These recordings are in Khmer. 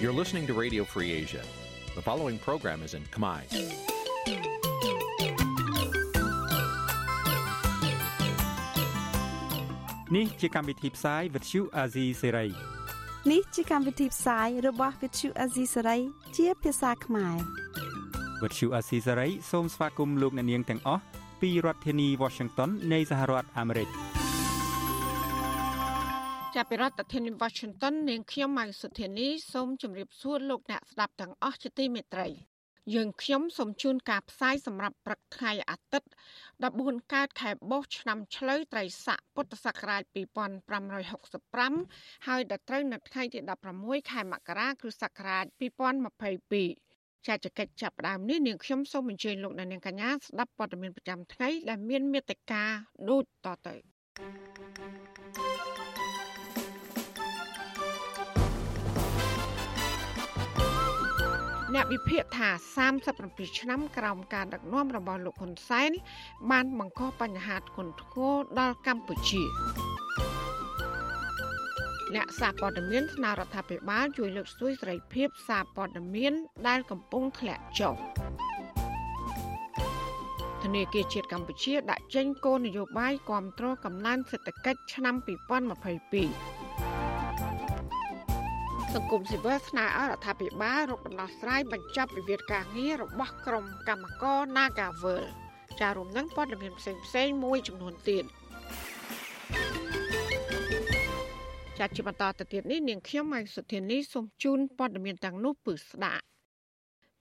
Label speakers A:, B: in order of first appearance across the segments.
A: You're listening to Radio Free Asia. The following program is in Khmer.
B: នេះជាកម្មវិធីផ្សាយ Vuthu Azizi Serai
C: នេះជាកម្មវិធីផ្សាយរបស់ Vuthu Azizi Serai ជាភាសាខ្មែរ
B: Vuthu Azizi Serai សូមស្វាគមន៍លោកអ្នកនាងទាំងអស់ពីរដ្ឋធានី Washington នៃសហរដ្ឋអាមេរិក
D: ចាប់ពីរដ្ឋធានី Washington នាងខ្ញុំម៉ៅសុធានីសូមជម្រាបសួរលោកអ្នកស្ដាប់ទាំងអស់ជាទីមេត្រីយើងខ្ញុំសូមជូនការផ្សាយសម្រាប់ព្រឹកថ្ងៃអាទិត្យ14កើតខែបុស្សឆ្នាំឆ្លូវត្រីស័កពុទ្ធសករាជ2565ហើយដល់ត្រូវនៅថ្ងៃទី16ខែមករាគ្រិស្តសករាជ2022ចាចកិច្ចចាប់ផ្ដើមនេះនាងខ្ញុំសូមអញ្ជើញលោកអ្នកនាងកញ្ញាស្ដាប់ព័ត៌មានប្រចាំថ្ងៃដែលមានមេត្តាដូចតទៅ អ្នកវិភាគថា37ឆ្នាំក្រោមការដឹកនាំរបស់លោកហ៊ុនសែនបានបង្កបញ្ហាធ្ងន់ធ្ងរដល់កម្ពុជាអ្នកសារព័ត៌មានស្នើរដ្ឋាភិបាលជួយលើកស្ទួយសេរីភាពសារព័ត៌មាន ដែលកំពុងធ្លាក់ចុះធនាគារជាតិកម្ពុជាដាក់ចេញគោលនយោបាយគ្រប់គ្រងកំណើនសេដ្ឋកិច្ចឆ្នាំ2022 សង្គមស៊ីវិលស្នើឲ្យរដ្ឋាភិបាលរកដំណោះស្រាយបញ្ចប់វិវាទការងាររបស់ក្រុមកម្មករ Nagavel ចារួមនឹងព័ត៌មានផ្សេងផ្សេងមួយចំនួនទៀតចាត់ជាបន្តទៅទៀតនេះនាងខ្ញុំម៉ៃសុធានីសូមជូនព័ត៌មានទាំងនោះពឺស្ដាប់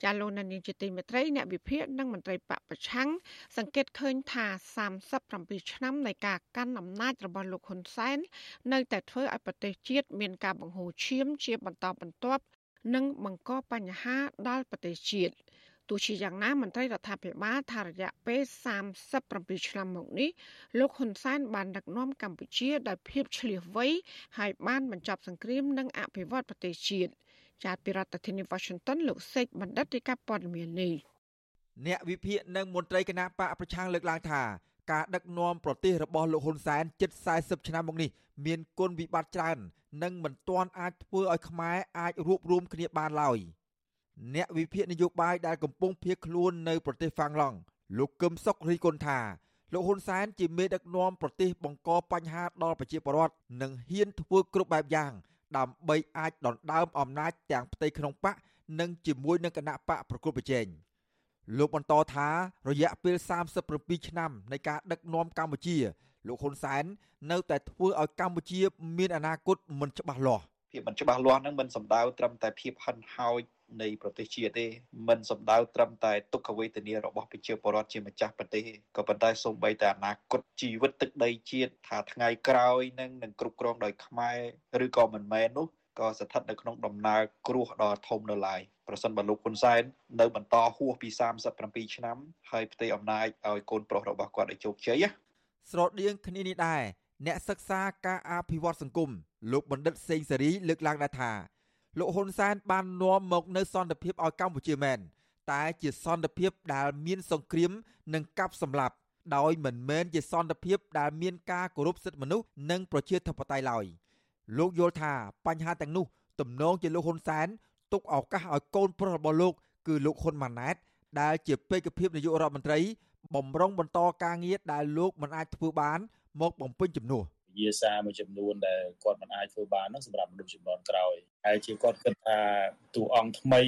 D: ចាលោកនានីជាទីមេត្រីអ្នកវិភាគនិងមន្ត្រីបពប្រឆាំងសង្កេតឃើញថា37ឆ្នាំនៃការកាន់អំណាចរបស់លោកហ៊ុនសែននៅតែធ្វើឲ្យប្រទេសជាតិមានការបង្ហូរឈាមជាបន្តបន្ទាប់និងបង្កបញ្ហាដល់ប្រទេសជាតិទោះជាយ៉ាងណាមន្ត្រីរដ្ឋាភិបាលថារយៈពេល37ឆ្នាំមកនេះលោកហ៊ុនសែនបានដឹកនាំកម្ពុជាដោយភាពឆ្លៀសវៃហើយបានបញ្ចប់សង្គ្រាមនិងអភិវឌ្ឍប្រទេសជាតិ ចាពីរដ្ឋធានី Washington លោកសេកបណ្ឌិតរាយការណ៍ព័ត៌មាននេះ
E: អ្នកវិភាគនិងមន្ត្រីគណៈបកប្រឆាំងលើកឡើងថាការដឹកនាំប្រទេសរបស់លោកហ៊ុនសែនជិត40ឆ្នាំមកនេះមានគុណវិបត្តិច្រើន និងមិនទាន់អាចធ្វើឲ្យខ្មែរអាចរួបរวมគ្នាបានឡើយអ្នកវិភាគនយោបាយដែលកំពុងភៀសខ្លួននៅប្រទេសហ្វាំងឡង់លោកកឹមសុខរីគុណថាលោកហ៊ុនសែនជាមេដឹកនាំប្រទេសបង្កបញ្ហាដល់ប្រជាពលរដ្ឋនិងហ៊ានធ្វើគ្រប់បែបយ៉ាង ដើម្បីអាចដណ្ដើមអំណាចទាំងផ្ទៃក្នុងបកនិងជាមួយនឹងគណៈបកប្រកួតប្រជែងលោកបន្តថារយៈពេល37ឆ្នាំនៃការដឹកនាំកម្ពុជាលោកហ៊ុនសែននៅតែធ្វើឲ្យកម្ពុជាមានអនាគតមិនច្បាស់លាស់
F: ភាពមិនច្បាស់លាស់ហ្នឹងមិនសំដៅត្រឹមតែភាពហិនហោច នៃប្រទេសជាតិទេមិនសំដៅត្រឹមតែទុក្ខវេទនារបស់ប្រជាពលរដ្ឋជាម្ចាស់ប្រទេសក៏ប៉ុន្តែសូម្បីតែអនាគតជីវិតទឹកដីជាតិថាថ្ងៃក្រោយនឹងនឹងគ្រប់គ្រងដោយខ្មែរឬក៏មិនមែននោះក៏ស្ថិតនៅក្នុងដំណើរគ្រោះដ៏ធំនៅឡើយប្រសិនបើលោកហ៊ុនសែននៅបន្តហួសពី37ឆ្នាំហើយផ្ទៃអំណាចឲ្យកូនប្រុសរបស់គាត់ឲ្យជោគជ័យ
E: ស្រដៀងគ្នានេះដែរអ្នកសិក្សាការអភិវឌ្ឍសង្គមលោកបណ្ឌិតសេងសេរីលើកឡើងដែរថា លោកហ៊ុនសែនបាននាំមកនៅសន្តិភាពឲ្យកម្ពុជាមែនតែជាសន្តិភាពដែលមានសង្គ្រាមនិងកាប់សម្លាប់ដោយមិនមែនជាសន្តិភាពដែលមានការគោរពសិទ្ធិមនុស្សនិងប្រជាធិបតេយ្យឡើយលោកយល់ថាបញ្ហាទាំងនោះទំនងជាលោកហ៊ុនសែនទុកឱកាសឲ្យកូនប្រុសរបស់លោកគឺលោកហ៊ុនម៉ាណែតដែលជាពេកភាពនាយករដ្ឋមន្ត្រីបំរុងបន្តការងារដែលលោកមិនអាចធ្វើបាន មកបំពេញជំនួស
G: វិជាសាមួយចំនួនដែលគាត់មិនអាចធ្វើបាននោះសម្រាប់មនុស្សចំនួនក្រោយហើយជាគាត់គិតថាតួអង្គថ្មី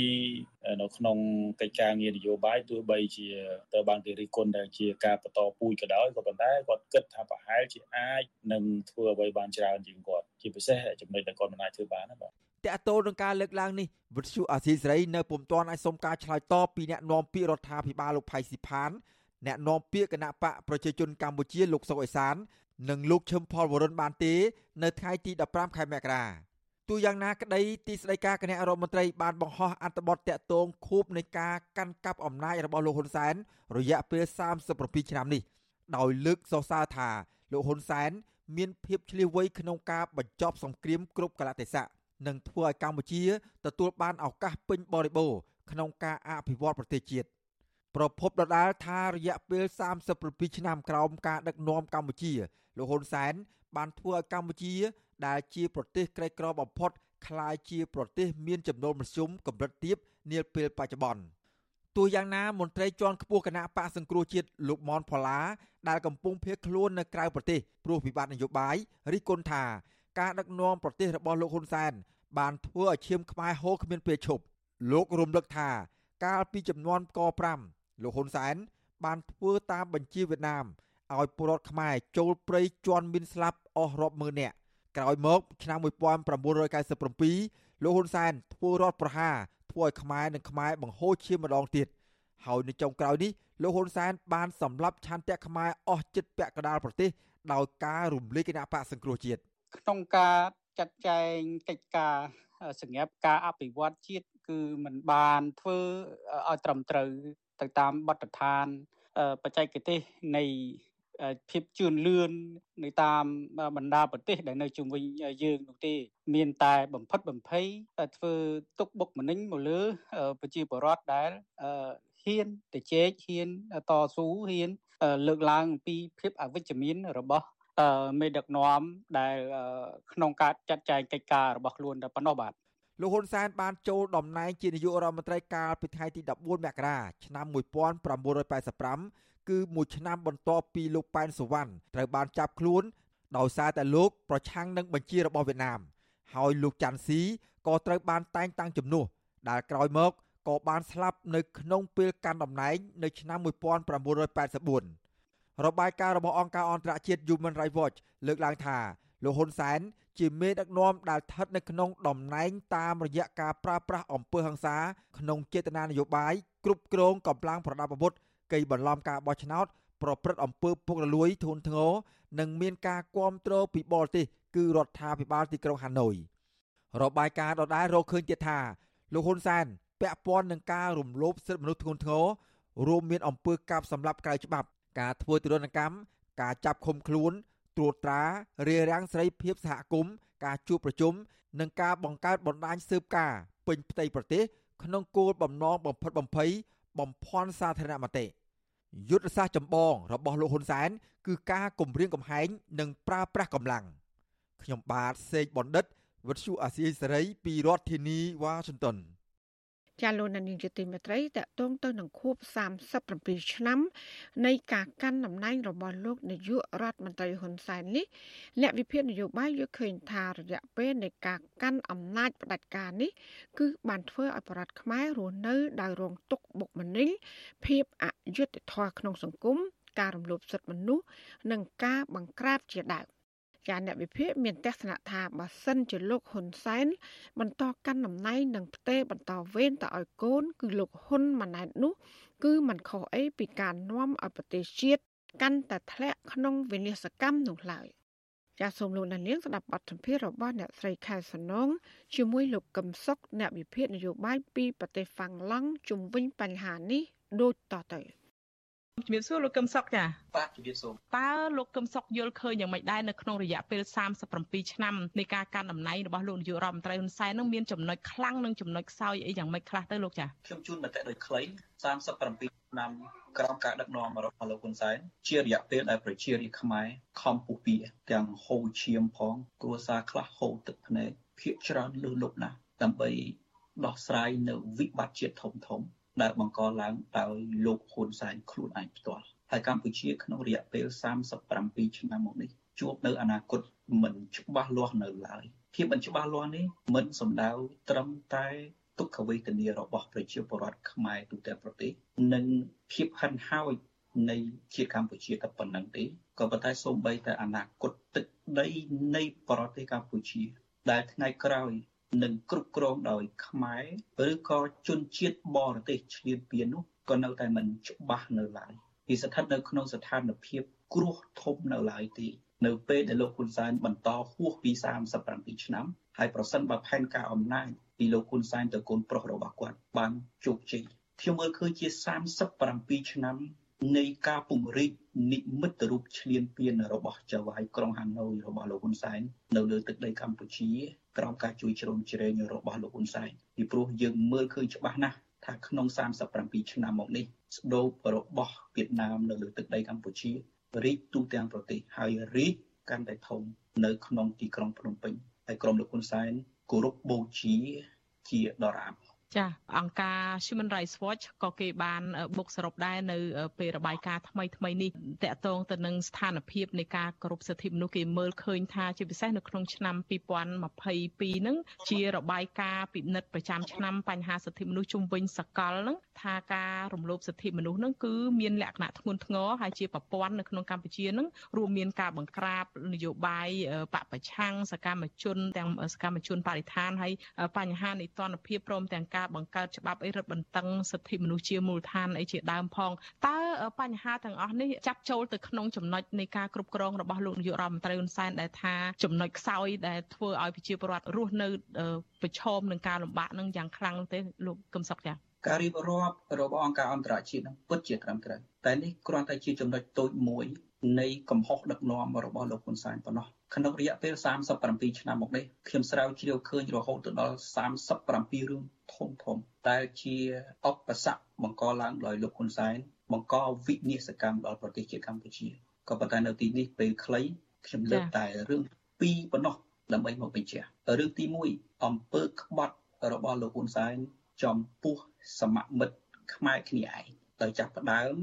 G: នៅក្នុងកិច្ចការងារនយោបាយទោះបីជាទៅបានគេរិះគន់ដែលជាការបន្តពូជក៏ដោយក៏ប៉ុន្តែគាត់គិតថាប្រហែលជាអាចនឹងធ្វើអ្វីបានច្រើនជាងគាត់ជាពិសេសចំណុចដែលគាត់មិនអាចធ្វើបានណាបាទ
E: តកតោនឹងការលើកឡើងនេះវិទ្យុអាស៊ីសេរីនៅពុំទាន់អាចសុំការឆ្លើយតបពីអ្នកនាំពាក្យរដ្ឋាភិបាលលោកផៃស៊ីផានអ្នកនាំពាក្យគណៈបកប្រជាជនកម្ពុជាលោកសុកអេសាន និងលោកឈឹមផលវរុនបានទេនៅថ្ងៃទី15ខែមករាទូយ៉ាងណាក្តីទីស្តីការគណៈរដ្ឋមន្ត្រីបានបង្ហោះអត្ថបទតាក់ទងខួបនៃការកាន់កាប់អំណាចរបស់លោកហ៊ុនសែនរយៈពេល37ឆ្នាំនេះដោយលើកសរសើរថាលោកហ៊ុនសែនមានភាពឆ្លៀសវៃក្នុងការបញ្ចប់សង្គ្រាមគ្រប់កលៈទេសៈនិងធ្វើឲ្យកម្ពុជាទទួលបានឱកាសពេញបរិបូរណ៍ក្នុងការអភិវឌ្ឍប្រទេសជាតិ ប្រពន្ធដដាលថារយៈពេល37ឆ្នាំក្រោមការដឹកនាំកម្ពុជាលោកហ៊ុនសែនបានធ្វើឲ្យកម្ពុជា ដែលជាប្រទេសក្រីក្របំផុតក្លាយជាប្រទេសមានចំណូលមធ្យមកម្រិតទាបនាពេលបច្ចុប្បន្នទោះយ៉ាងណាមន្ត្រីជាន់ខ្ពស់គណៈបកសង្គ្រោះជាតិលោកមនផល្លាដែលកំពុងភៀសខ្លួននៅក្រៅប្រទេសព្រោះវិបត្តិនយោបាយរិះគន់ថាការដឹកនាំប្រទេសរបស់លោកហ៊ុនសែនបានធ្វើឲ្យឈាមខ្មែរហូរគ្មានពេលឈប់លោករំលឹកថាកាលពីចំនួនក5 លោកហ៊ុនសែនបានធ្វើតាមបញ្ជាវៀតណាមឲ្យពលរដ្ឋខ្មែរចូលព្រៃជន់មីនស្លាប់អស់រាប់ម៉ឺននាក់ក្រោយមកឆ្នាំ1997លោកហ៊ុនសែនធ្វើរដ្ឋប្រហារធ្វើឲ្យខ្មែរនិងខ្មែរបង្ហូរឈាមម្ដងទៀតហើយនៅចុងក្រោយនេះលោកហ៊ុនសែនបានសម្លាប់ឆន្ទៈខ្មែរអស់ចិត្តពាក់កណ្ដាលប្រទេសដោយការរំលាយគណៈបកសង្គ្រោះជាតិ
H: ក្នុងការចាត់ចែងកិច្ចការសម្រាប់ការអភិវឌ្ឍជាតិគឺมันបានធ្វើឲ្យត្រឹមត្រូវ ទៅតាមបទដ្ឋានបច្ចេកទេសនៃភាពជឿនលឿននៅតាមបណ្ដាប្រទេសដែលនៅជុំវិញយើងនោះទេ មានតែបំផិតបំភ័យធ្វើទុកបុកម្នេញមកលើប្រជាពលរដ្ឋដែលហ៊ានទៅជែកហ៊ានតស៊ូហ៊ានលើកឡើងអំពីភាពអវិជ្ជមានរបស់មេដឹកនាំដែលក្នុងការចាត់ចែងកិច្ចការរបស់ខ្លួនតែប៉ុណ្ណោះបាទ
E: លោកហ៊ុនសែនបានចូលតំណែងជានាយករដ្ឋមន្ត្រីកាលពីថ្ងៃទី14មករាឆ្នាំ1985គឺមួយឆ្នាំបន្ទាប់ពីលោកប៉ែនសវណ្ណត្រូវបានចាប់ខ្លួនដោយសារតែលោកប្រឆាំងនឹងបញ្ជារបស់វៀតណាម ហើយលោកច័ន្ទស៊ីក៏ត្រូវបានតែងតាំងជំនួសដែលក្រោយមកក៏បានស្លាប់នៅក្នុងពេលកាន់តំណែងនៅឆ្នាំ1984របាយការណ៍របស់អង្គការអន្តរជាតិ Human Rights Watch លើកឡើងថាលោកហ៊ុនសែន ជាមេដឹកនាំដែលស្ថិតនៅក្នុងតំណែងតាមរយៈការប្រើប្រាស់អំពើហិង្សាក្នុងចេតនានយោបាយគ្រប់គ្រងកម្លាំងប្រដាប់អាវុធកៃបន្លំការបោះឆ្នោតប្រព្រឹត្តអំពើពុករលួយធនធ្ងរនិងមានការគ្រប់គ្រងពីបរទេសគឺរដ្ឋាភិបាលទីក្រុងហាណូយរបាយការណ៍ដដែលរកឃើញទៀតថាលោកហ៊ុនសែនពាក់ព័ន្ធនឹងការរំលោភសិទ្ធិមនុស្សធ្ងន់ធ្ងររួមមានអំពើកាប់សម្លាប់ក្រៅច្បាប់ការធ្វើទរណកម្មការចាប់ឃុំខ្លួន ត្រួតត្រារារាំងសេរីភាពសហគមន៍ការជួបប្រជុំនិងការបង្កើតបណ្ដាញស៊ើបការពេញផ្ទៃប្រទេសក្នុងគោលបំណងបំផិតបំភ័យបំភាន់សាធារណមតិយុទ្ធសាស្ត្រចម្បងរបស់លោកហ៊ុនសែនគឺការគម្រាមកំហែងនិងប្រើប្រាស់កម្លាំងខ្ញុំបាទសេកបណ្ឌិតវិទ្យុអាស៊ីសេរីពីរដ្ឋធានីវ៉ាស៊ីនតោន
D: ចាលោកនានីជាទីមេត្រីតកតងទៅនឹងខួប37ឆ្នាំនៃការកាន់តំណែងរបស់លោកនាយករដ្ឋមន្ត្រីហ៊ុនសែននេះអ្នកវិភាគនយោបាយយល់ឃើញថារយៈពេលនៃការកាន់អំណាចផ្ដាច់ការនេះគឺបានធ្វើឲ្យប្រដ្ឋខ្មែររស់នៅដោយរងទុក្ខបុកម្នេញភាពអយុត្តិធម៌ក្នុងសង្គមការរំលោភសិទ្ធិមនុស្សនិងការបង្ក្រាបជាដើម ចាអ្នកវិភាគមានទស្សនៈថាបើសិនជាលោកហ៊ុនសែនបន្តកាន់តំណែងនិងផ្ទេរបន្តវេនទៅឲ្យកូន គឺលោកហ៊ុនម៉ាណែតនោះ គឺมันខុសអីពីការនាំឲ្យប្រទេសជាតិកាន់តែធ្លាក់ក្នុងវិនាសកម្មនោះឡើយចាសសូមលោកអ្នកនាងស្ដាប់បទសម្ភាសន៍របស់អ្នកស្រីខែសំណងជាមួយលោកកឹមសុខអ្នកវិភាគនយោបាយពីប្រទេសហ្វាំងឡង់ជំវិញបញ្ហានេះដូចតទៅ
I: ជំរាបសួរលោកកឹមសុខចា
J: បាទជំរាបសួរ
I: តើលោកកឹមសុខយល់ឃើញយ៉ាងម៉េចដែរនៅក្នុងរយៈពេល37ឆ្នាំនៃការកាន់តំណែងរបស់លោកនាយករដ្ឋមន្ត្រីហ៊ុនសែននឹងមានចំណុចខ្លាំងនិងចំណុចខ្សោយអីយ៉ាងម៉េចខ្លះទៅលោកចា
J: ខ្ញុំជូនមតិដោយខ្លី37ឆ្នាំក្រោមការដឹកនាំរបស់លោកហ៊ុនសែនជារយៈពេលដែលប្រជារាស្ត្រខ្មែរខំពុះពៀទាំងហូរឈាមផងគ្រួសារខ្លះហូរទឹកភ្នែកភាកច្រើនលឺលុបណាស់ដើម្បីដោះស្រាយនៅវិបត្តិជាតិធំធំ ដែលបង្កឡើងដោយលោកហ៊ុនសែនខ្លួនឯងផ្ទាល់ហើយកម្ពុជាក្នុងរយៈពេល37ឆ្នាំមកនេះជួបនៅអនាគតមិនច្បាស់លាស់នៅឡើយភាពមិនច្បាស់លាស់នេះមិនសំដៅត្រឹមតែទុក្ខវេទនារបស់ប្រជាពលរដ្ឋខ្មែរទូទាំងប្រទេសនិងភាពហិនហោចនៃជាតិកម្ពុជាតែប៉ុណ្ណឹងទេក៏ប៉ុន្តែសូម្បីតែអនាគតទឹកដីនៃប្រទេសកម្ពុជាដែលថ្ងៃក្រោយ និងគ្រប់គ្រងដោយខ្មែរឬក៏ជនជាតិបរទេសឈ្លានពាននោះក៏នៅតែមិនច្បាស់នៅឡើយវាស្ថិតនៅក្នុងស្ថានភាពគ្រោះធំនៅឡើយទេនៅពេលដែលលោកហ៊ុនសែនបន្តហួសពី37ឆ្នាំហើយប្រសិនបើផែនការអំណាចពីលោកហ៊ុនសែនទៅកូនប្រុសរបស់គាត់បានជោគជ័យខ្ញុំមើលឃើញជា37ឆ្នាំ នៃការពង្រីកនិមិត្តរូបឈ្លានពានរបស់ចៅហ្វាយក្រុងហាណូយរបស់លោកហ៊ុនសែននៅលើទឹកដីកម្ពុជាក្រោមការជួយជ្រោមជ្រែងរបស់លោកហ៊ុនសែនពីព្រោះយើងមើលឃើញច្បាស់ណាស់ថាក្នុង37ឆ្នាំមកនេះស្ដូបរបស់វៀតណាមនៅលើទឹកដីកម្ពុជារីកទូទាំងប្រទេសហើយរីកកាន់តែធំនៅក្នុងទីក្រុងភ្នំពេញហើយក្រុមលោកហ៊ុនសែនគោរពបូជាជាដរាប
I: ចាអង្គការ Human Rights Watch ក៏គេបានបុកសរុបដែរនៅពេលរបាយការណ៍ថ្មីថ្មីនេះតកតងទៅនឹងស្ថានភាពនៃការគោរពសិទ្ធិមនុស្សគេមើលឃើញថាជាពិសេសនៅក្នុងឆ្នាំ2022ហ្នឹងជារបាយការណ៍ពិនិត្យប្រចាំឆ្នាំបញ្ហាសិទ្ធិមនុស្សជុំវិញសកលហ្នឹងថាការរំលោភសិទ្ធិមនុស្សហ្នឹងគឺមានលក្ខណៈធ្ងន់ធ្ងរហើយជាប្រព័ន្ធនៅក្នុងកម្ពុជាហ្នឹងរួមមានការបង្ក្រាបនយោបាយបពប្រឆាំងសកម្មជនទាំងសកម្មជនបរិស្ថានហើយបញ្ហានីតិរដ្ឋភាពព្រមទាំងការបង្កើតច្បាប់អីរឹតបន្តឹងសិទ្ធិមនុស្សជាមូលដ្ឋានអីជាដើមផងតើបញ្ហាទាំងអស់នេះចាប់ចូលទៅក្នុងចំណុចនៃការគ្រប់គ្រងរបស់លោកនាយករដ្ឋមន្ត្រីហ៊ុនសែនដែលថាចំណុចខ្សោយដែលធ្វើឲ្យប្រជាពលរដ្ឋរស់នៅប្រឈមនឹងការលំបាកនឹងយ៉ាងខ្លាំងទេលោកកឹមសុខចា៎
J: ការរៀបរាប់របស់អង្គការអន្តរជាតិនឹងពិតជាត្រឹមត្រូវតែនេះគ្រាន់តែជាចំណុចតូចមួយនៃកំហុសដឹកនាំរបស់លោកហ៊ុនសែនប៉ុណ្ណោះ ក្នុងរយៈពេល37ឆ្នាំមកនេះខ្ញុំស្រាវជ្រាវឃើញរហូតទៅដល់37រឿងធំធំដែលជាឧបសគ្គបង្កឡើងដោយលោកហ៊ុនសែនបង្កវិនាសកម្មដល់ប្រទេសជាតិកម្ពុជាក៏ប៉ុន្តែនៅទីនេះពេលខ្លីខ្ញុំលើកតែរឿងពីរប៉ុណ្ណោះដើម្បីមកបញ្ជាក់រឿងទី1អំពើក្បត់របស់លោកហ៊ុនសែនចំពោះសមមិត្តខ្មែរគ្នាឯងដោយចាប់ផ្ដើម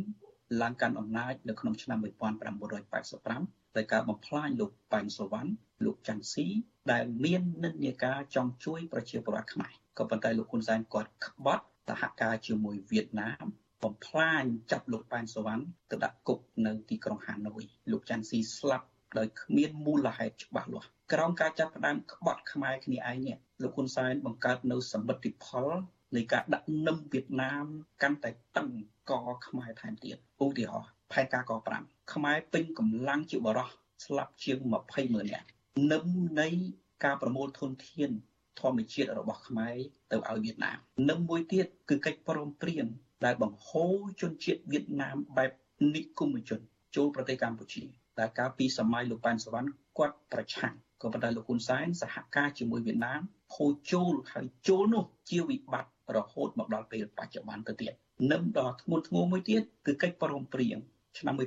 J: ឡើងកាន់អំណាចនៅក្នុងឆ្នាំ1985 ដោយការបំផ្លាញលោកប៉ែនសវណ្ណលោកច័ន្ទស៊ីដែលមាននិន្នាការចង់ជួយប្រជាពលរដ្ឋខ្មែរក៏ប៉ុន្តែលោកហ៊ុនសែនគាត់ក្បត់សហការជាមួយវៀតណាមបំផ្លាញចាប់លោកប៉ែនសវណ្ណទៅដាក់គុកនៅទីក្រុងហាណូយលោកច័ន្ទស៊ីស្លាប់ដោយគ្មានមូលហេតុច្បាស់លាស់ក្រោមការចាប់ផ្ដើមក្បត់ខ្មែរគ្នាឯងនេះលោកហ៊ុនសែនបង្កើតនៅសមិទ្ធផលនៃការដាក់នឹមវៀតណាមកាន់តែតឹងកខ្មែរថែមទៀតឧទាហរណ៍ផែនការក5ខ្មែរពេញកម្លាំងជាបរោះស្លាប់ជាង20ម៉ឺននាក់នឹមនៃការប្រមូលធនធានធម្មជាតិរបស់ខ្មែរទៅឲ្យវៀតណាមនិងមួយទៀតគឺកិច្ចព្រមព្រៀងដែលបង្ហូរជនជាតិវៀតណាមបែបនិគមជនចូលប្រទេសកម្ពុជាដែលកាលពីសម័យលោកប៉ែនសវណ្ណគាត់ប្រឆាំងក៏ប៉ុន្តែលោកហ៊ុនសែនសហការជាមួយវៀតណាមហូរចូលហើយចូលនោះជាវិបត្តិរហូតមកដល់ពេលបច្ចុប្បន្នទៅទៀតនឹងដល់ធ្ងន់ធ្ងរមួយទៀតគឺកិច្ចព្រមព្រៀង ឆ្នាំ1979 82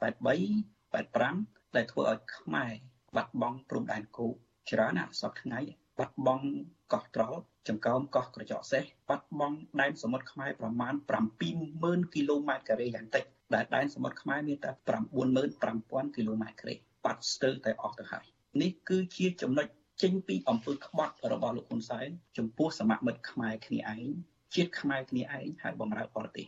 J: 83 85ដែលធ្វើឲ្យខ្មែរបាត់បង់ព្រំដែនគោកច្រើនណាស់សពថ្ងៃបាត់បង់កោះត្រល់ចង្កោមកោះក្រចកសេះបាត់បង់ដែនសមុទ្រខ្មែរប្រមាណ70000គីឡូម៉ែត្រការ៉េយ៉ាងតិចដែលដែនសមុទ្រខ្មែរមានតែ95000គីឡូម៉ែត្រការ៉េបាត់ស្ទើរតែអស់ទៅហើយនេះគឺជាចំណុចចេញពីអំពើក្បត់របស់លោកហ៊ុនសែនចំពោះសមមិត្តខ្មែរគ្នាឯងជាតិខ្មែរគ្នាឯងហើយបំរើបរទេស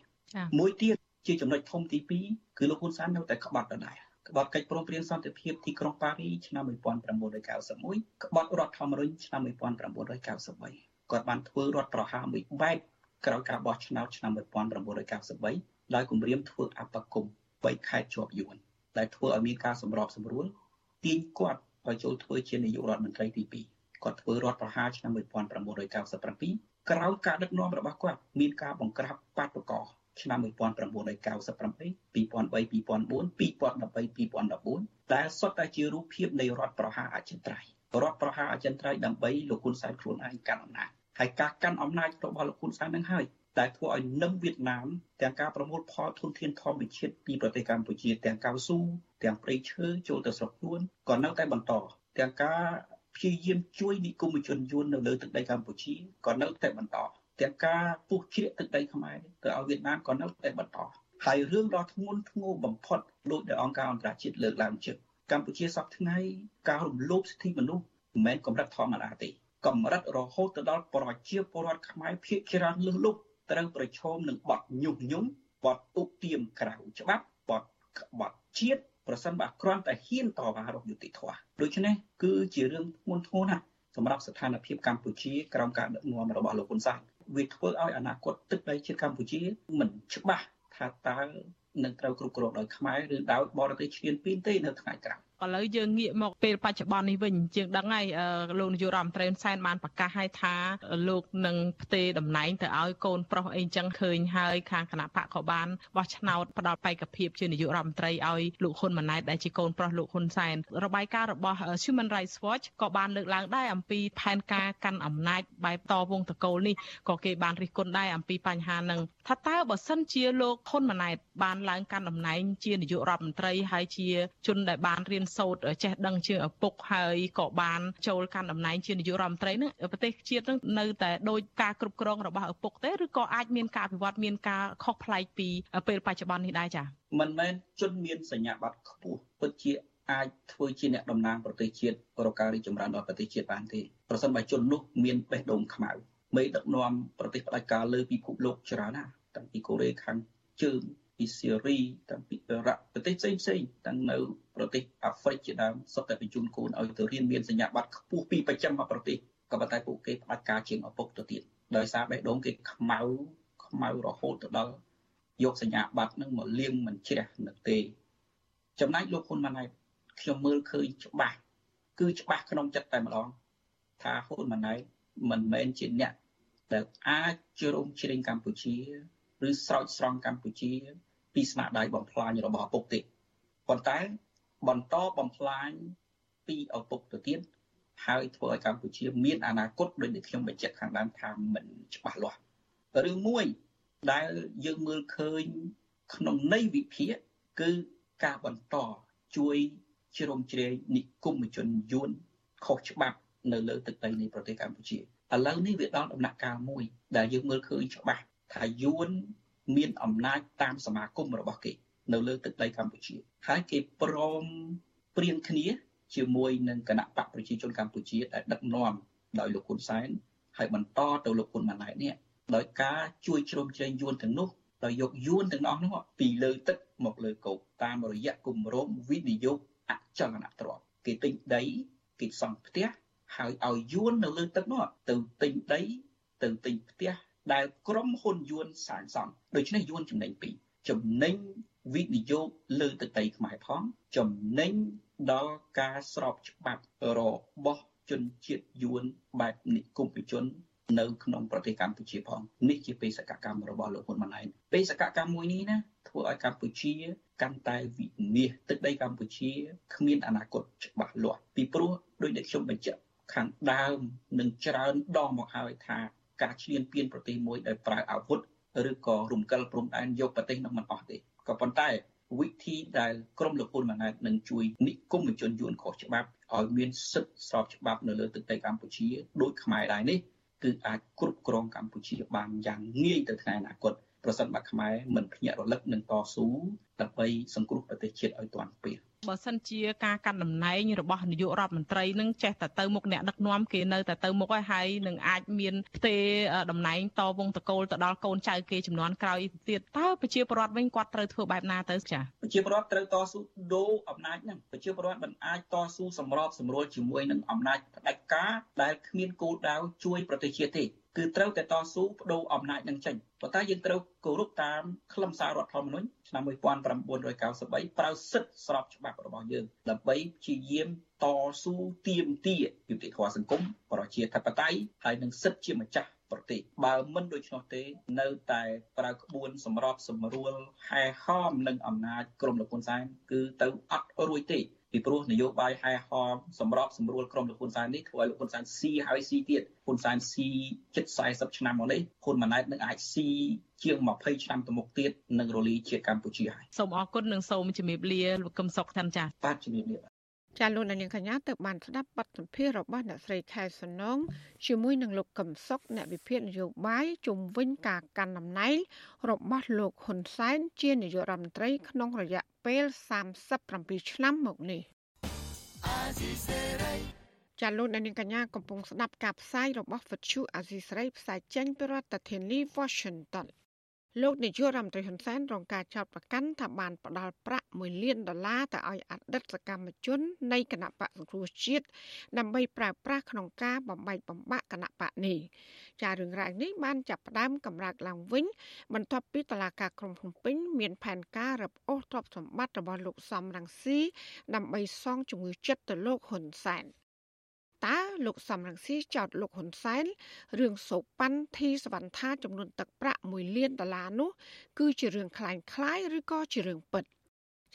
J: មួយទៀតជាចំណុចធំទី2គឺលោកហ៊ុនសែននៅតែក្បត់ដដែលក្បត់កិច្ចព្រមព្រៀងសន្តិភាពទីក្រុងប៉ារីឆ្នាំ1991ក្បត់រដ្ឋធម្មនុញ្ញឆ្នាំ1993គាត់បានធ្វើរដ្ឋប្រហារមួយបែបក្រោយការបោះឆ្នោតឆ្នាំ1993ដោយគម្រាមធ្វើអបគម3ខែជាប់យួនដែលធ្វើឲ្យមានការសម្របសម្រួលទាញគាត់ឲ្យចូលធ្វើជានាយករដ្ឋមន្ត្រីទី2គាត់ធ្វើរដ្ឋប្រហារឆ្នាំ1997ក្រោយការដឹកនាំរបស់គាត់មានការបង្ក្រាបបាតុករ ឆ្នាំ1998 2003 2004 2013 2014ដែលសុទ្ធតែជារូបភាពនៃរដ្ឋប្រហារអចិន្ត្រៃយ៍រដ្ឋប្រហារអចិន្ត្រៃយ៍ដើម្បីលោកហ៊ុនសែនខ្លួនឯងកាន់អំណាចហើយការកាន់អំណាចរបស់លោកហ៊ុនសែននឹងហើយដែលធ្វើឲ្យនឹមវៀតណាមទាំងការប្រមូលផលធនធានធម្មជាតិពីប្រទេសកម្ពុជាទាំងកៅស៊ូទាំងព្រៃឈើចូលទៅស្រុកខ្លួនក៏នៅតែបន្តទាំងការព្យាយាមជួយនិគមជនយួននៅលើទឹកដីកម្ពុជាក៏នៅតែបន្ត ទាំងការពុះជ្រៀកទឹកដីខ្មែរទៅឲ្យវៀតណាមក៏នៅតែបន្តហើយរឿងដ៏ធ្ងន់ធ្ងរបំផុតលោកដែលអង្គការអន្តរជាតិលើកឡើងជើងកម្ពុជាសពថ្ងៃការរំលោភសិទ្ធិមនុស្សមិនមែនកម្រិតធម្មតាទេកម្រិតរហូតទៅដល់ប្រជាពលរដ្ឋខ្មែរភៀសច្រើនលើសលុបត្រូវប្រឈមនឹងបទញុះញង់បទឧទាមក្រៅច្បាប់បទក្បត់ជាតិប្រសិនបើគ្រាន់តែហ៊ានតវ៉ារកយុត្តិធម៌ដូច្នេះគឺជារឿងធ្ងន់ធ្ងរណាស់សម្រាប់ស្ថានភាពកម្ពុជាក្រោមការដឹកនាំរបស់លោកហ៊ុនសែន វាធ្វើឲ្យអនាគតទឹកដីជាតិកម្ពុជាមិនច្បាស់ថាតើនឹងត្រូវគ្រប់គ្រងដោយខ្មែរឬដោយបរទេសឈ្លានពានទេនៅថ្ងៃក្រោយ
I: ឥឡូវយើងងាកមកពេលបច្ចុប្បន្ននេះវិញជាងដឹងហើយលោកនាយករដ្ឋមន្ត្រីហ៊ុនសែនបានប្រកាសឲ្យថាលោកនឹងផ្ទេរតំណែងទៅឲ្យកូនប្រុសអីចឹងឃើញហើយខាងគណៈបកក៏បានបោះឆ្នោតផ្ដល់បេក្ខភាពជានាយករដ្ឋមន្ត្រីឲ្យលោកហ៊ុនម៉ាណែតដែលជាកូនប្រុសលោកហ៊ុនសែនរបាយការណ៍របស់ Human Rights Watch ក៏បានលើកឡើងដែរអំពីផែនការកាន់អំណាចបែបតវងតកូលនេះក៏គេបានរិះគន់ដែរអំពីបញ្ហានឹងថាតើបើសិនជាលោកហ៊ុនម៉ាណែតបានឡើងកាន់តំណែងជានាយករដ្ឋមន្ត្រីហើយជាជនដែលបានរៀនសូត្រចេះដឹងជាឪពុកហើយក៏បានចូលកាន់តំណែងជានាយករដ្ឋមន្ត្រីហ្នឹងប្រទេសជាតិហ្នឹងនៅតែដោយការគ្រប់គ្រងរបស់ឪពុកទេឬក៏អាចមានការវិវត្តមានការខុសប្លែកពីពេលបច្ចុប្បន្ននេះដែរចា៎
J: មិនមែនជនមានសញ្ញាបត្រខ្ពស់ពិតជាអាចធ្វើជាអ្នកតំណាងប្រទេសជាតិរកការរីកចម្រើនដល់ប្រទេសជាតិបានទេប្រសិនបើជននោះមានបេះដូងខ្មៅមេដឹកនាំប្រទេសផ្ដាច់ការលើពិភពលោកច្រើនណាស់តាំងពីកូរ៉េខាងជើង ពីសេរីតាំងពីអ៊ឺរ៉ាក់ប្រទេសផ្សេងផ្សេងតាំងនៅប្រទេសអាហ្វ្រិកជាដើមសុទ្ធតែបញ្ជូនកូនឲ្យទៅរៀនមានសញ្ញាបត្រខ្ពស់ពីប្រចាំរបស់ប្រទេសក៏ប៉ុន្តែពួកគេផ្ដាច់ការជាងឪពុកទៅទៀតដោយសារបេះដូងគេខ្មៅខ្មៅរហូតទៅដល់យកសញ្ញាបត្រនឹងមកលៀងមិនជ្រះនឹងទេ ចំណែកលោកហ៊ុនម៉ាណែតខ្ញុំមើលឃើញច្បាស់គឺច្បាស់ក្នុងចិត្តតែម្ដងថាហ៊ុនម៉ាណែតមិនមែនជាអ្នកដែលអាចជ្រោមជ្រែងកម្ពុជា ឬស្រោចស្រង់កម្ពុជា ពីស្នាដៃបំផ្លាញរបស់ឪពុកទេប៉ុន្តែបន្តបំផ្លាញពីឪពុកទៅទៀតហើយធ្វើឲ្យកម្ពុជាមានអនាគតដូចដែលខ្ញុំបញ្ជាក់ខាងដើមថាមិនច្បាស់លាស់រឿងមួយដែលយើងមើលឃើញក្នុងន័យវិភាគគឺការបន្តជួយជ្រោមជ្រែងនិគមជនយួនខុសច្បាប់នៅលើទឹកដីនៃប្រទេសកម្ពុជាឥឡូវនេះវាដល់ដំណាក់កាលមួយដែលយើងមើលឃើញច្បាស់ ថាយួនមានអំណាចតាមសមាគមរបស់គេ នៅលើទឹកដីកម្ពុជា ហើយគេព្រមព្រៀងគ្នា ជាមួយនឹងគណៈបកប្រជាជនកម្ពុជាដែលដឹកនាំដោយលោកហ៊ុនសែនហើយបន្តទៅលោកហ៊ុនម៉ាណែតនេះដោយការជួយជ្រោមជ្រែងយួនទាំងនោះដោយយកយួនទាំងអស់នោះពីលើទឹកមកលើគោកតាមរយៈគម្រោងវិនិយោគអចលនទ្រព្យគេទិញដីគេសង់ផ្ទះហើយឲ្យយួននៅលើទឹកនោះទៅទិញដីទៅទិញផ្ទះ ដែលក្រុមហ៊ុនយួនសាងសង់ដូច្នេះយួនចំណេញពីរចំណេញវិនិយោគលើទឹកដីខ្មែរផងចំណេញដល់ការស្របច្បាប់របស់ជនជាតិយួនបែបនិគមជននៅក្នុងប្រទេសកម្ពុជាផងនេះជាបេសកកម្មរបស់លោកហ៊ុនម៉ាណែតបេសកកម្មមួយនេះណាធ្វើឲ្យកម្ពុជាកាន់តែវិនាសទឹកដីកម្ពុជាគ្មានអនាគតច្បាស់លាស់ពីព្រោះដោយដែលខ្ញុំបញ្ជាក់ខាងដើមនឹងច្រើនដងមកហើយថា ការឈ្លានពានប្រទេសមួយដោយប្រើអាវុធឬក៏រំកិលព្រំដែនយកប្រទេសនោះមិនអស់ទេក៏ប៉ុន្តែវិធីដែលក្រមលោកហ៊ុនម៉ាណែតនឹងជួយនិគមជនយួនខុសច្បាប់ឲ្យមានសិទ្ធិស្របច្បាប់នៅលើទឹកដីកម្ពុជាដូចខ្មែរដែរនេះគឺអាចគ្រប់គ្រងកម្ពុជាបានយ៉ាងងាយទៅថ្ងៃអនាគត ប្រសិនបើខ្មែរមិនភ្ញាក់រលឹកនឹងតស៊ូដើម្បីសង្គ្រោះប្រទេសជាតិឲ្យទាន់ពេល
I: បើសិនជាការកាន់តំណែងរបស់នាយករដ្ឋមន្ត្រីនឹងចេះតែទៅមុខអ្នកដឹកនាំគេនៅតែទៅមុខហើយនឹងអាចមានផ្ទេតំណែងតវងតកូលទៅដល់កូនចៅគេចំនួនក្រោយទៀតតើប្រជាពលរដ្ឋវិញគាត់ត្រូវធ្វើបែបណាទៅចា៎
J: ប្រជាពលរដ្ឋត្រូវតស៊ូដូរអំណាចហ្នឹងប្រជាពលរដ្ឋមិនអាចតស៊ូសម្របសម្រួលជាមួយនឹងអំណាចផ្ដាច់ការដែលគ្មានគោលដៅជួយប្រទេសជាតិទេ គឺត្រូវតែតស៊ូបដូរអំណាចនឹងចេញប៉ុន្តែយើងត្រូវគោរពតាមខ្លឹមសាររដ្ឋធម្មនុញ្ញឆ្នាំ1993ប្រើសិទ្ធិស្របច្បាប់របស់យើងដើម្បីព្យាយាមតស៊ូទាមទារយុត្តិធម៌សង្គមប្រជាធិបតេយ្យហើយនឹងសិទ្ធិជាម្ចាស់ប្រទេសបើមិនដូច្នោះទេ នៅតែប្រើក្បួនសម្របសម្រួលហែហោមនឹងអំណាចក្រមលោកហ៊ុនសែនគឺទៅអត់រួចទេ ពីព្រោះនយោបាយហែហោមសម្របសម្រួលក្រមលោកហ៊ុនសែននេះធ្វើឲ្យលោកហ៊ុនសែនស៊ីហើយស៊ីទៀតហ៊ុនសែនស៊ីជិត40ឆ្នាំមកនេះហ៊ុនម៉ាណែតនឹងអាចស៊ីជាង20ឆ្នាំទៅមុខទៀតនឹងរលីជាតិកម្ពុជាហើយ
I: សូមអរគុណនិងសូមជំរាបលាលោកកឹមសុខថាន់ចា៎
J: បាទជំរាបលា
D: ចាលោកនាងកញ្ញាទៅបានស្ដាប់បទសម្ភាសន៍របស់អ្នកស្រីខែសំណងជាមួយនឹងលោកកឹមសុខអ្នកវិភាគនយោបាយជុំវិញការកាន់តំណែងរបស់លោកហ៊ុនសែនជានាយករដ្ឋមន្ត្រីក្នុងរយៈពេល37ឆ្នាំមកនេះចាលោកនាងកញ្ញាកំពុងស្ដាប់ការផ្សាយរបស់វិទ្យុអាស៊ីសេរីផ្សាយចេញពីរដ្ឋធានី Washington លោកនាយករដ្ឋមន្ត្រីហ៊ុនសែនរងការចោទប្រកាន់ថាបានផ្ដាល់ប្រាក់1លានដុល្លារទៅឲ្យអតីតសកម្មជននៃគណៈបកសង្គ្រោះជាតិដើម្បីប្រើប្រាស់ក្នុងការបំបែកបំបាក់គណៈបកនេះចារឿងរ៉ាវនេះបានចាប់ផ្ដើមកម្រើកឡើងវិញ បន្ទាប់ពីតឡាការក្រុងភ្នំពេញមានផែនការរឹបអូសទ្រព្យសម្បត្តិរបស់លោកសំរងស៊ីដើម្បីសងជំងឺចិត្តទៅលោកហ៊ុនសែន តើលោកសំរងស៊ីចោតលោកហ៊ុនសែនរឿងសោប៉ាន់ធីសវណ្ណថាចំនួនទឹកប្រាក់1លានដុល្លារនោះគឺជារឿងคล้ายคล้ายឬក៏ជារឿងពិត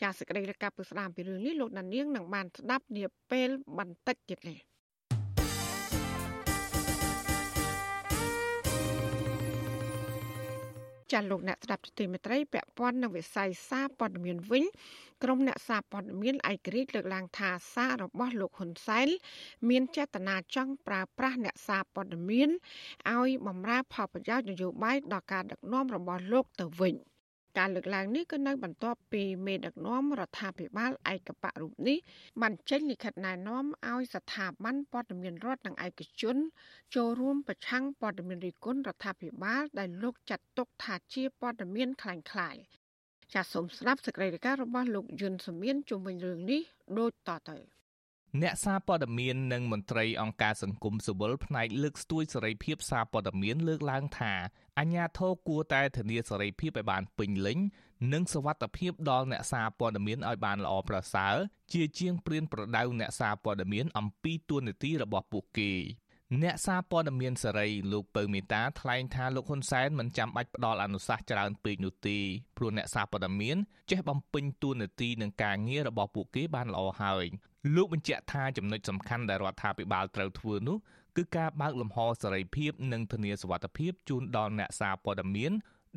D: ចាសសេចក្តីរាយការណ៍ពីស្ដាមពីរឿងនេះលោកដានៀងនឹងបានស្ដាប់នាពេលបន្តិចទៀតនេះ ចាលោកអ្នកស្ដាប់ទីមេត្រីពាក់ព័ន្ធនឹងវិស័យសារព័ត៌មានវិញក្រុមអ្នកសារព័ត៌មានឯករាជ្យលើកឡើងថាសាររបស់លោកហ៊ុនសែនមានចេតនាចង់ប្រើប្រាស់អ្នកសារព័ត៌មានឲ្យបម្រើផលប្រយោជន៍នយោបាយដល់ការដឹកនាំរបស់លោកទៅវិញ។ ការលើកឡើងនេះក៏នៅបន្ទាប់ពីមេដឹកនាំរដ្ឋាភិបាលឯកបៈរូបនេះបានចេញលិខិតណែនាំឲ្យស្ថាប័នព័ត៌មានរដ្ឋនិងឯកជន ចូលរួមប្រឆាំងព័ត៌មានរិះគន់រដ្ឋាភិបាលដែលលោកចាត់ទុកថាជាព័ត៌មានคล้ายៗចាសសូមស្ដាប់សេចក្តីរាយការណ៍របស់លោកយុនសមៀនជុំវិញរឿងនេះដូចតទៅ
K: អ្នកសារព័ត៌មាននិងមន្ត្រីអង្គការសង្គមស៊ីវិលផ្នែកលើកស្ទួយសេរីភាពសារព័ត៌មានលើកឡើងថាអាជ្ញាធរគួរតែធានាសេរីភាពឲ្យបានពេញលេញនិងសវត្ថភាពដល់អ្នកសារព័ត៌មានឲ្យបានល្អប្រសើរជាជាងព្រៀនប្រដៅអ្នកសារព័ត៌មានអំពីទួនាទីរបស់ពួកគេអ្នកសារព័ត៌មានសេរីលោកពៅមេតាថ្លែងថាលោកហ៊ុនសែនមិនចាំបាច់ផ្ដល់អនុសាសន៍ច្រើនពេកនោះទេព្រោះអ្នកសារព័ត៌មានចេះបំពេញតួនាទីនឹងការងាររបស់ពួកគេបានល្អហើយ លោកបញ្ជាក់ថាចំណុចសំខាន់ដែលរដ្ឋាភិបាលត្រូវធ្វើនោះគឺការបើកលំហសេរីភាពនិងធានាសុវត្ថិភាពជូនដល់អ្នកសារព័ត៌មាន